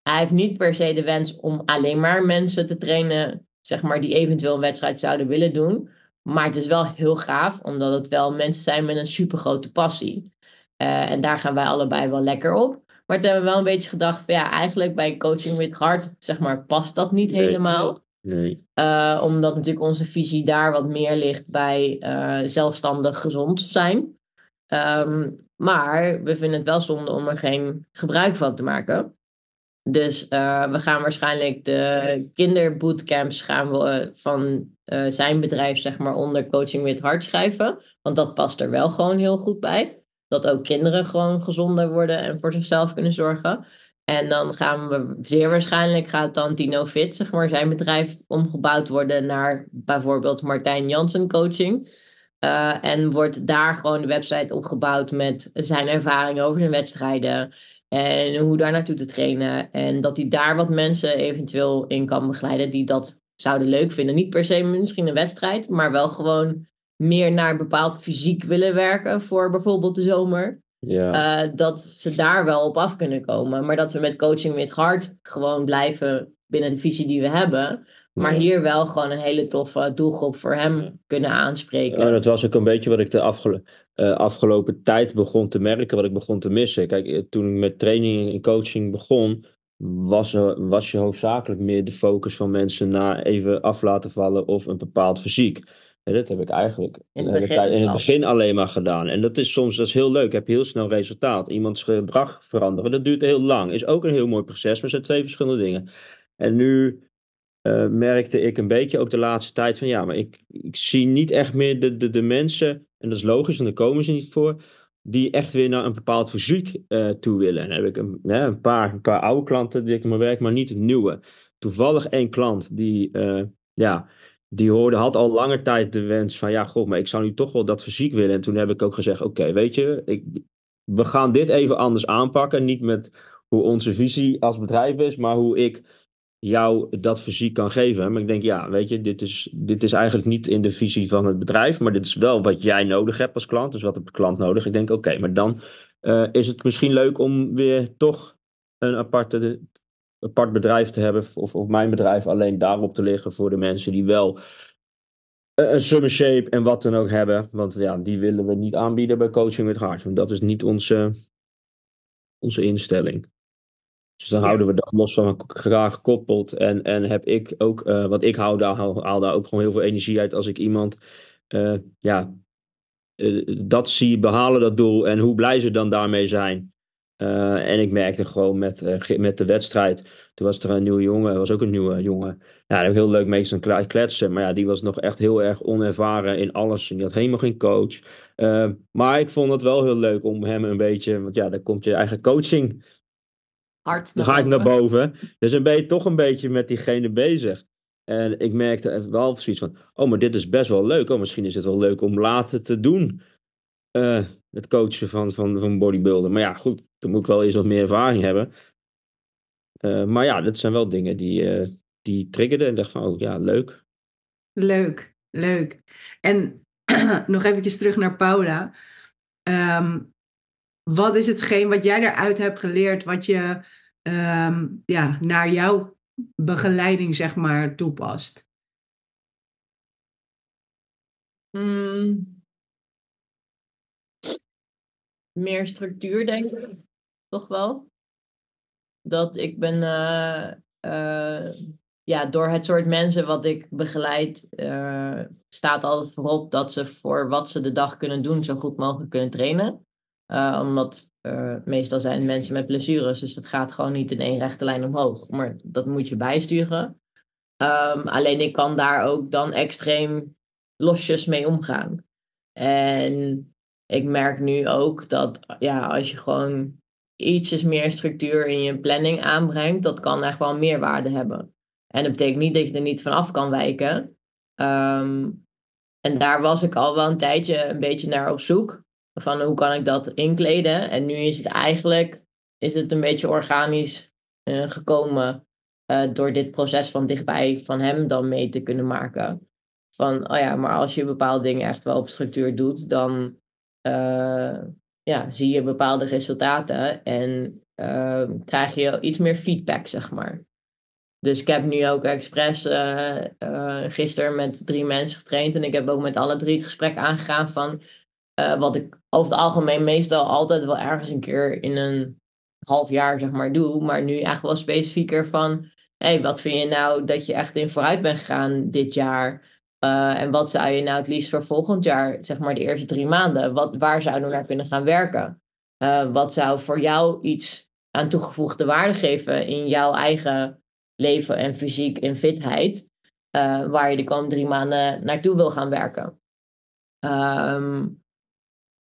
S2: hij heeft niet per se de wens om alleen maar mensen te trainen, zeg maar, die eventueel een wedstrijd zouden willen doen. Maar het is wel heel gaaf, omdat het wel mensen zijn met een supergrote passie. Uh, en daar gaan wij allebei wel lekker op. Maar toen hebben we wel een beetje gedacht van ja, eigenlijk bij Coaching with Heart, zeg maar, past dat niet helemaal.
S3: Nee.
S2: Uh, omdat natuurlijk onze visie daar wat meer ligt bij uh, zelfstandig gezond zijn. Um, maar we vinden het wel zonde om er geen gebruik van te maken. Dus uh, we gaan waarschijnlijk de kinderbootcamps gaan van zijn bedrijf zeg maar onder Coaching with Heart schrijven. Want dat past er wel gewoon heel goed bij. Dat ook kinderen gewoon gezonder worden en voor zichzelf kunnen zorgen. En dan gaan we zeer waarschijnlijk gaat dan Tino Fit, zeg maar, zijn bedrijf omgebouwd worden naar bijvoorbeeld Martijn Jansen coaching. Uh, en wordt daar gewoon de website opgebouwd met zijn ervaring over de wedstrijden. En hoe daar naartoe te trainen. En dat hij daar wat mensen eventueel in kan begeleiden die dat zouden leuk vinden. Niet per se misschien een wedstrijd, maar wel gewoon meer naar bepaald fysiek willen werken voor bijvoorbeeld de zomer.
S3: Ja.
S2: Uh, dat ze daar wel op af kunnen komen. Maar dat we met coaching met hart gewoon blijven binnen de visie die we hebben. Maar
S3: Ja.
S2: hier wel gewoon een hele toffe doelgroep voor hem
S3: Ja.
S2: kunnen aanspreken.
S3: Ja, dat was ook een beetje wat ik de eh, afgelopen tijd begon te merken, wat ik begon te missen. Kijk, eh, toen ik met training en coaching begon, was, er, was je hoofdzakelijk meer de focus van mensen naar even af laten vallen of een bepaald fysiek. En dat heb ik eigenlijk
S2: In het begin
S3: in het alleen maar gedaan. En dat is soms dat is heel leuk. Heb je heel snel resultaat. Iemands gedrag veranderen. Dat duurt heel lang. Is ook een heel mooi proces, maar het zijn twee verschillende dingen. En nu eh, merkte ik een beetje ook de laatste tijd van ja, maar ik, ik zie niet echt meer de, de, de mensen, en dat is logisch, en daar komen ze niet voor, die echt weer naar een bepaald fysiek eh, toe willen. En dan heb ik een, hè, een, paar, een paar oude klanten die ik maar werk, maar niet het nieuwe. Toevallig één klant die, eh, ja, die hoorde, had al lange tijd de wens van ja, god, maar ik zou nu toch wel dat fysiek willen. En toen heb ik ook gezegd, oké, weet je, ik, we gaan dit even anders aanpakken. Niet met hoe onze visie als bedrijf is, maar hoe ik jou dat fysiek kan geven. Maar ik denk, ja, weet je, dit is, dit is eigenlijk niet in de visie van het bedrijf, maar dit is wel wat jij nodig hebt als klant. Dus wat heeft de klant nodig? Ik denk, oké, maar dan eh, is het misschien leuk om weer toch een aparte, apart bedrijf te hebben, of, of mijn bedrijf alleen daarop te liggen voor de mensen die wel eh, een summer shape en wat dan ook hebben. Want ja, die willen we niet aanbieden bij Coaching with Heart. Want dat is niet onze, onze instelling. Dus dan
S1: Ja.
S3: houden we dat los van elkaar gekoppeld. En, en heb ik ook, eh, wat ik hou, daar haal, daar ook gewoon heel veel energie uit als ik iemand, eh, ja, dat zie behalen, dat doel. En hoe blij ze dan daarmee zijn. Eh, en ik merkte gewoon met, eh, met de wedstrijd, toen was er een nieuwe jongen, was ook een nieuwe jongen. Ja, daar heb ik heel leuk mee staan kletsen. Maar ja, die was nog echt heel erg onervaren in alles. En die had helemaal geen coach. Eh, maar ik vond het wel heel leuk om hem een beetje, want ja, dan komt je eigen coaching
S2: Hard
S3: dan ga ik naar boven. Dus dan ben je toch een beetje met diegene bezig. En ik merkte even wel zoiets van: oh, maar dit is best wel leuk. Oh, misschien is het wel leuk om later te doen. Eh, het coachen van, van, van bodybuilder. Maar ja, goed, dan moet ik wel eens wat meer ervaring hebben. Eh, maar ja, dat zijn wel dingen die, eh, die triggerden. En dacht van: oh ja, leuk.
S1: Leuk, leuk. En nog eventjes terug naar Paula. Ehm, wat is hetgeen wat jij eruit hebt geleerd, wat je ehm, ja, naar jouw begeleiding, zeg maar, toepast?
S2: Hmm. Meer structuur, denk ik. Toch wel. Dat ik ben, uh, uh, ja, door het soort mensen wat ik begeleid, uh, staat altijd voorop dat ze voor wat ze de dag kunnen doen, zo goed mogelijk kunnen trainen. omdat meestal zijn mensen met blessures, dus dat gaat gewoon niet in één rechte lijn omhoog. Maar dat moet je bijsturen. Um, alleen ik kan daar ook dan extreem losjes mee omgaan. En ik merk nu ook dat ja, als je gewoon ietsjes meer structuur in je planning aanbrengt, dat kan echt wel meerwaarde hebben. En dat betekent niet dat je er niet van af kan wijken. Um, en daar was ik al wel een tijdje een beetje naar op zoek. Van hoe kan ik dat inkleden? En nu is het eigenlijk is het een beetje organisch uh, gekomen uh, door dit proces van dichtbij van hem dan mee te kunnen maken. Van, oh ja, maar als je bepaalde dingen echt wel op structuur doet, dan uh, ja, zie je bepaalde resultaten en uh, krijg je iets meer feedback, zeg maar. Dus ik heb nu ook expres uh, gisteren met drie mensen getraind en ik heb ook met alle drie het gesprek aangegaan van wat ik over het algemeen meestal altijd wel ergens een keer in een half jaar, zeg maar, doe. Maar nu echt wel specifieker van hey, wat vind je nou dat je echt in vooruit bent gegaan dit jaar? Uh, en wat zou je nou het liefst voor volgend jaar, zeg maar de eerste drie maanden, wat, waar zouden we naar kunnen gaan werken? Uh, wat zou voor jou iets aan toegevoegde waarde geven in jouw eigen leven en fysiek en fitheid, uh, waar je de komende drie maanden naartoe wil gaan werken? Um,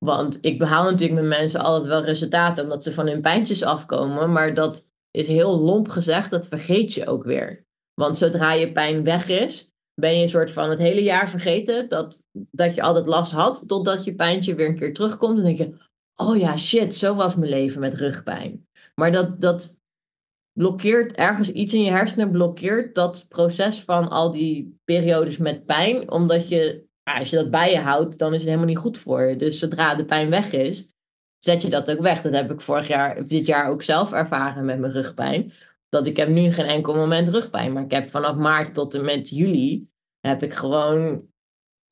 S2: want ik behaal natuurlijk met mensen altijd wel resultaten omdat ze van hun pijntjes afkomen, maar dat is heel lomp gezegd, dat vergeet je ook weer. Want zodra je pijn weg is, ben je een soort van het hele jaar vergeten dat, dat je altijd last had, totdat je pijntje weer een keer terugkomt en denk je, oh ja, shit, zo was mijn leven met rugpijn. Maar dat, dat blokkeert ergens iets in je hersenen, blokkeert dat proces van al die periodes met pijn, omdat je, als je dat bij je houdt, dan is het helemaal niet goed voor je. Dus zodra de pijn weg is, zet je dat ook weg. Dat heb ik vorig jaar, dit jaar ook zelf ervaren met mijn rugpijn. Dat ik heb nu geen enkel moment rugpijn. Maar ik heb vanaf maart tot en met juli heb ik gewoon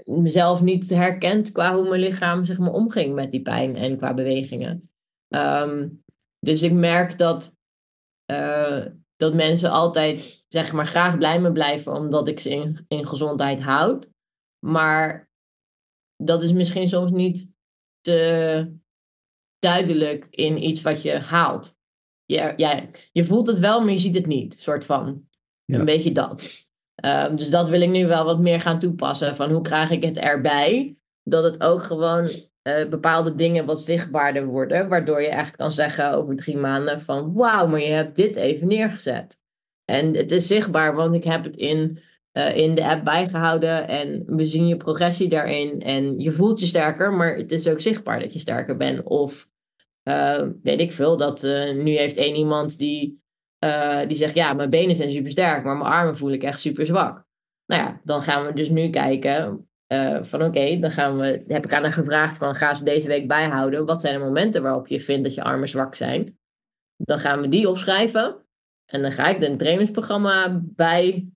S2: mezelf niet herkend qua hoe mijn lichaam zeg omging met die pijn en qua bewegingen. Ehm, dus ik merk dat, uh, dat mensen altijd zeg maar, graag blij me blijven omdat ik ze in, in gezondheid houd. Maar dat is misschien soms niet te duidelijk in iets wat je haalt. Je, ja, je voelt het wel, maar je ziet het niet, soort van. Een beetje dat. Um, dus dat wil ik nu wel wat meer gaan toepassen. Van hoe krijg ik het erbij? Dat het ook gewoon uh, bepaalde dingen wat zichtbaarder worden. Waardoor je echt kan zeggen over drie maanden van... Wauw, maar je hebt dit even neergezet. En het is zichtbaar, want ik heb het in, uh, in de app bijgehouden. En we zien je progressie daarin. En je voelt je sterker, maar het is ook zichtbaar dat je sterker bent. Of uh, weet ik veel, dat uh, nu heeft één iemand die, uh, die zegt, ja, mijn benen zijn super sterk, maar mijn armen voel ik echt super zwak. Nou ja, dan gaan we dus nu kijken van oké, dan gaan we, heb ik aan haar gevraagd van, ga ze deze week bijhouden. Wat zijn de momenten waarop je vindt dat je armen zwak zijn? Dan gaan we die opschrijven. En dan ga ik een trainingsprogramma bij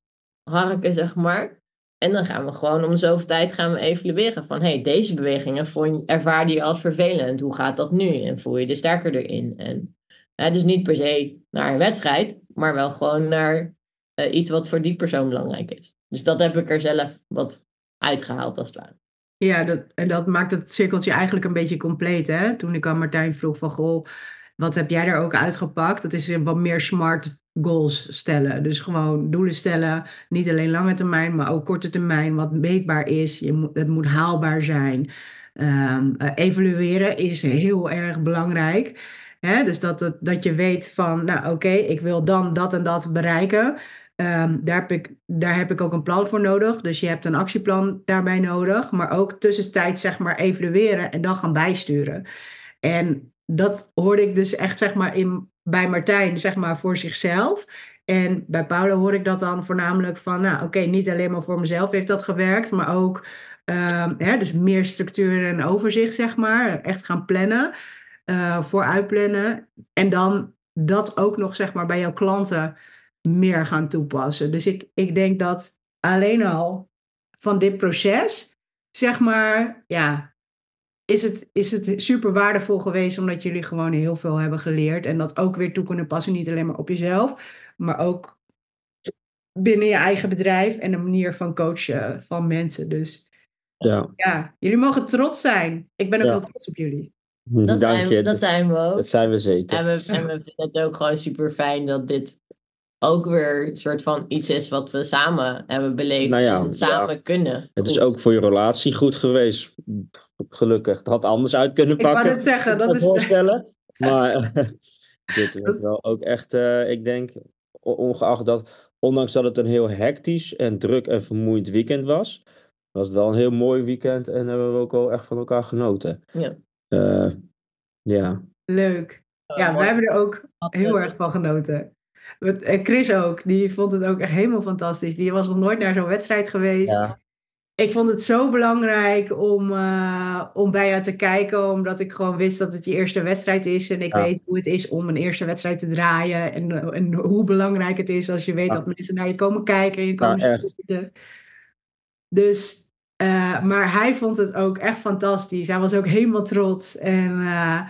S2: harken, zeg maar. En dan gaan we gewoon om zoveel tijd gaan we evalueren van hey, deze bewegingen vond, ervaarde je als vervelend. Hoe gaat dat nu? En voel je er sterker erin? En hè, dus niet per se naar een wedstrijd, maar wel gewoon naar uh, iets wat voor die persoon belangrijk is. Dus dat heb ik er zelf wat uitgehaald als het ware.
S1: Ja, dat, en dat maakt het cirkeltje eigenlijk een beetje compleet. Hè? Toen ik aan Martijn vroeg van, goh, wat heb jij er ook uitgepakt? Dat is wat meer smart goals stellen. Dus gewoon doelen stellen, niet alleen lange termijn, maar ook korte termijn, wat meetbaar is. Je moet, het moet haalbaar zijn. Um, evalueren is heel erg belangrijk. Dus dat, dat, dat je weet van, nou oké, ik wil dan dat en dat bereiken. Um, daar, heb ik, daar heb ik ook een plan voor nodig. Dus je hebt een actieplan daarbij nodig. Maar ook tussentijd zeg maar evalueren en dan gaan bijsturen. En dat hoorde ik dus echt zeg maar in bij Martijn, zeg maar, voor zichzelf. En bij Paula hoor ik dat dan voornamelijk van, nou oké, niet alleen maar voor mezelf heeft dat gewerkt, maar ook uh, dus meer structuur en overzicht, zeg maar. Echt gaan plannen, uh, vooruitplannen. En dan dat ook nog, zeg maar, bij jouw klanten meer gaan toepassen. Dus ik, ik denk dat alleen al van dit proces zeg maar, ja, is het, is het super waardevol geweest omdat jullie gewoon heel veel hebben geleerd en dat ook weer toe kunnen passen, niet alleen maar op jezelf, maar ook binnen je eigen bedrijf en de manier van coachen van mensen. Dus
S3: Ja,
S1: ja, jullie mogen trots zijn. Ik ben ook
S3: Ja.
S1: heel trots op jullie.
S2: Dat,
S3: dank
S2: zijn,
S3: je.
S2: dat zijn we ook.
S3: Dat zijn we zeker.
S2: En we, en we vinden het ook gewoon super fijn dat dit ook weer een soort van iets is wat we samen hebben beleefd
S3: Nou ja,
S2: en samen kunnen.
S3: Het is ook voor je relatie goed geweest. Gelukkig. Het had anders uit kunnen
S1: Ik wou
S3: pakken.
S1: net zeggen,
S3: kan
S1: dat
S3: me
S1: is...
S3: voorstellen. Maar dit
S1: Dat-
S3: wel ook echt, eh, ik denk, ongeacht dat, ondanks dat het een heel hectisch en druk en vermoeiend weekend was, was het wel een heel mooi weekend en hebben we ook wel echt van elkaar genoten.
S2: Ja.
S3: Eh, ja.
S1: Leuk. Ja, wij hebben er ook heel
S2: eh,
S1: erg van genoten. Chris ook, die vond het ook echt helemaal fantastisch. Die was nog nooit naar zo'n wedstrijd geweest.
S3: Ja.
S1: Ik vond het zo belangrijk om, eh, om bij jou te kijken, omdat ik gewoon wist dat het je eerste wedstrijd is. En ik
S3: Ja.
S1: weet hoe het is om een eerste wedstrijd te draaien. En, en hoe belangrijk het is als je weet
S3: Ja.
S1: dat mensen naar je komen kijken en je komen supporten. Dus, eh, maar hij vond het ook echt fantastisch. Hij was ook helemaal trots. En eh,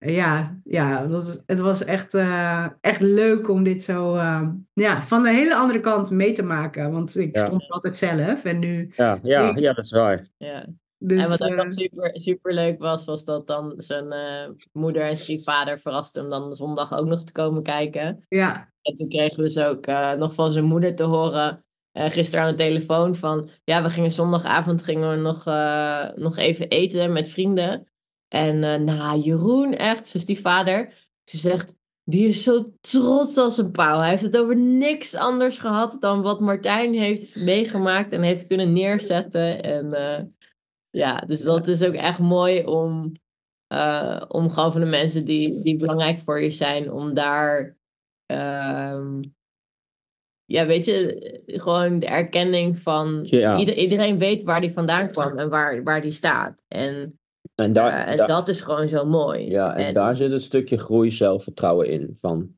S1: ja, ja dat, is- het was echt, eh, echt leuk om dit zo eh, ja, van de hele andere kant mee te maken. Want ik
S3: Ja.
S1: stond altijd zelf. En nu
S3: Ja, ja,
S1: Ik-
S3: ja, dat is waar.
S2: Ja.
S1: dus,
S2: en wat ook nog super, super leuk was, was dat dan zijn eh, moeder en stiefvader verraste hem dan zondag ook nog te komen kijken.
S1: ja,
S2: En toen kregen we dus ook eh, nog van zijn moeder te horen, eh, gisteren aan de telefoon, van ja, we gingen zondagavond gingen we nog, eh, nog even eten met vrienden. En nou, Jeroen, echt, zijn stiefvader, ze zegt, die is zo trots als een pauw. Hij heeft het over niks anders gehad dan wat Martijn heeft meegemaakt en heeft kunnen neerzetten. En eh, ja, dus dat is ook echt mooi om, eh, om gewoon van de mensen die, die belangrijk voor je zijn, om daar, ehm, ja, weet je, gewoon de erkenning van
S3: Ja.
S2: ieder- iedereen weet waar die vandaan kwam en waar, waar die staat. En,
S3: En, daar,
S2: en
S3: daar-
S2: dat is gewoon zo mooi.
S3: ja, en, daar zit een stukje groei zelfvertrouwen in van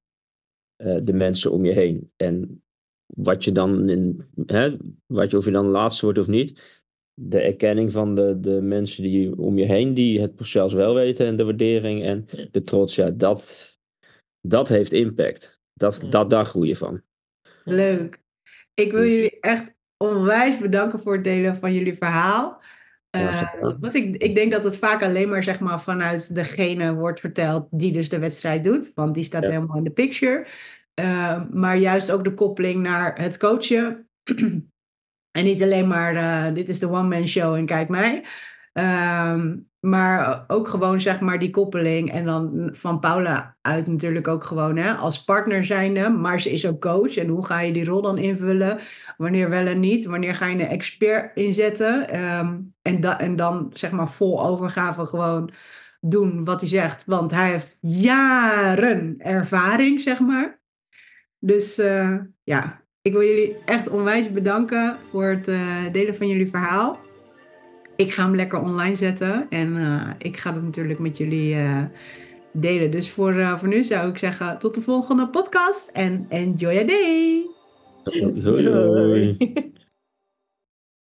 S3: eh, de mensen om je heen. En wat je dan, in, hè, wat je, of je dan laatste wordt of niet, de erkenning van de, de mensen die om je heen, die het zelfs wel weten en de waardering en
S2: Ja.
S3: de trots, ja, dat, dat heeft impact. Dat,
S2: Ja.
S3: dat, daar groei je van.
S1: leuk. Ik wil jullie echt onwijs bedanken voor het delen van jullie verhaal.
S3: Ja,
S1: Eh, want ik, ik denk dat het vaak alleen maar zeg maar, vanuit degene wordt verteld die dus de wedstrijd doet. Want die staat
S3: Ja.
S1: helemaal in de picture. Eh, maar juist ook de koppeling naar het coachen. en niet alleen maar eh, dit is de one-man show en kijk mij. Ehm, maar ook gewoon zeg maar die koppeling. En dan van Paula uit natuurlijk ook gewoon hè, als partner zijnde. Maar ze is ook coach. En hoe ga je die rol dan invullen? Wanneer wel en niet? Wanneer ga je een expert inzetten? Ehm, en, en dan zeg maar vol overgave gewoon doen wat hij zegt. Want hij heeft jaren ervaring, zeg maar. Dus eh, ja, ik wil jullie echt onwijs bedanken voor het eh, delen van jullie verhaal. Ik ga hem lekker online zetten en eh, ik ga het natuurlijk met jullie eh, delen. Dus voor, eh, voor nu zou ik zeggen tot de volgende podcast en enjoy your day!
S3: Doei, doei.
S2: Doei.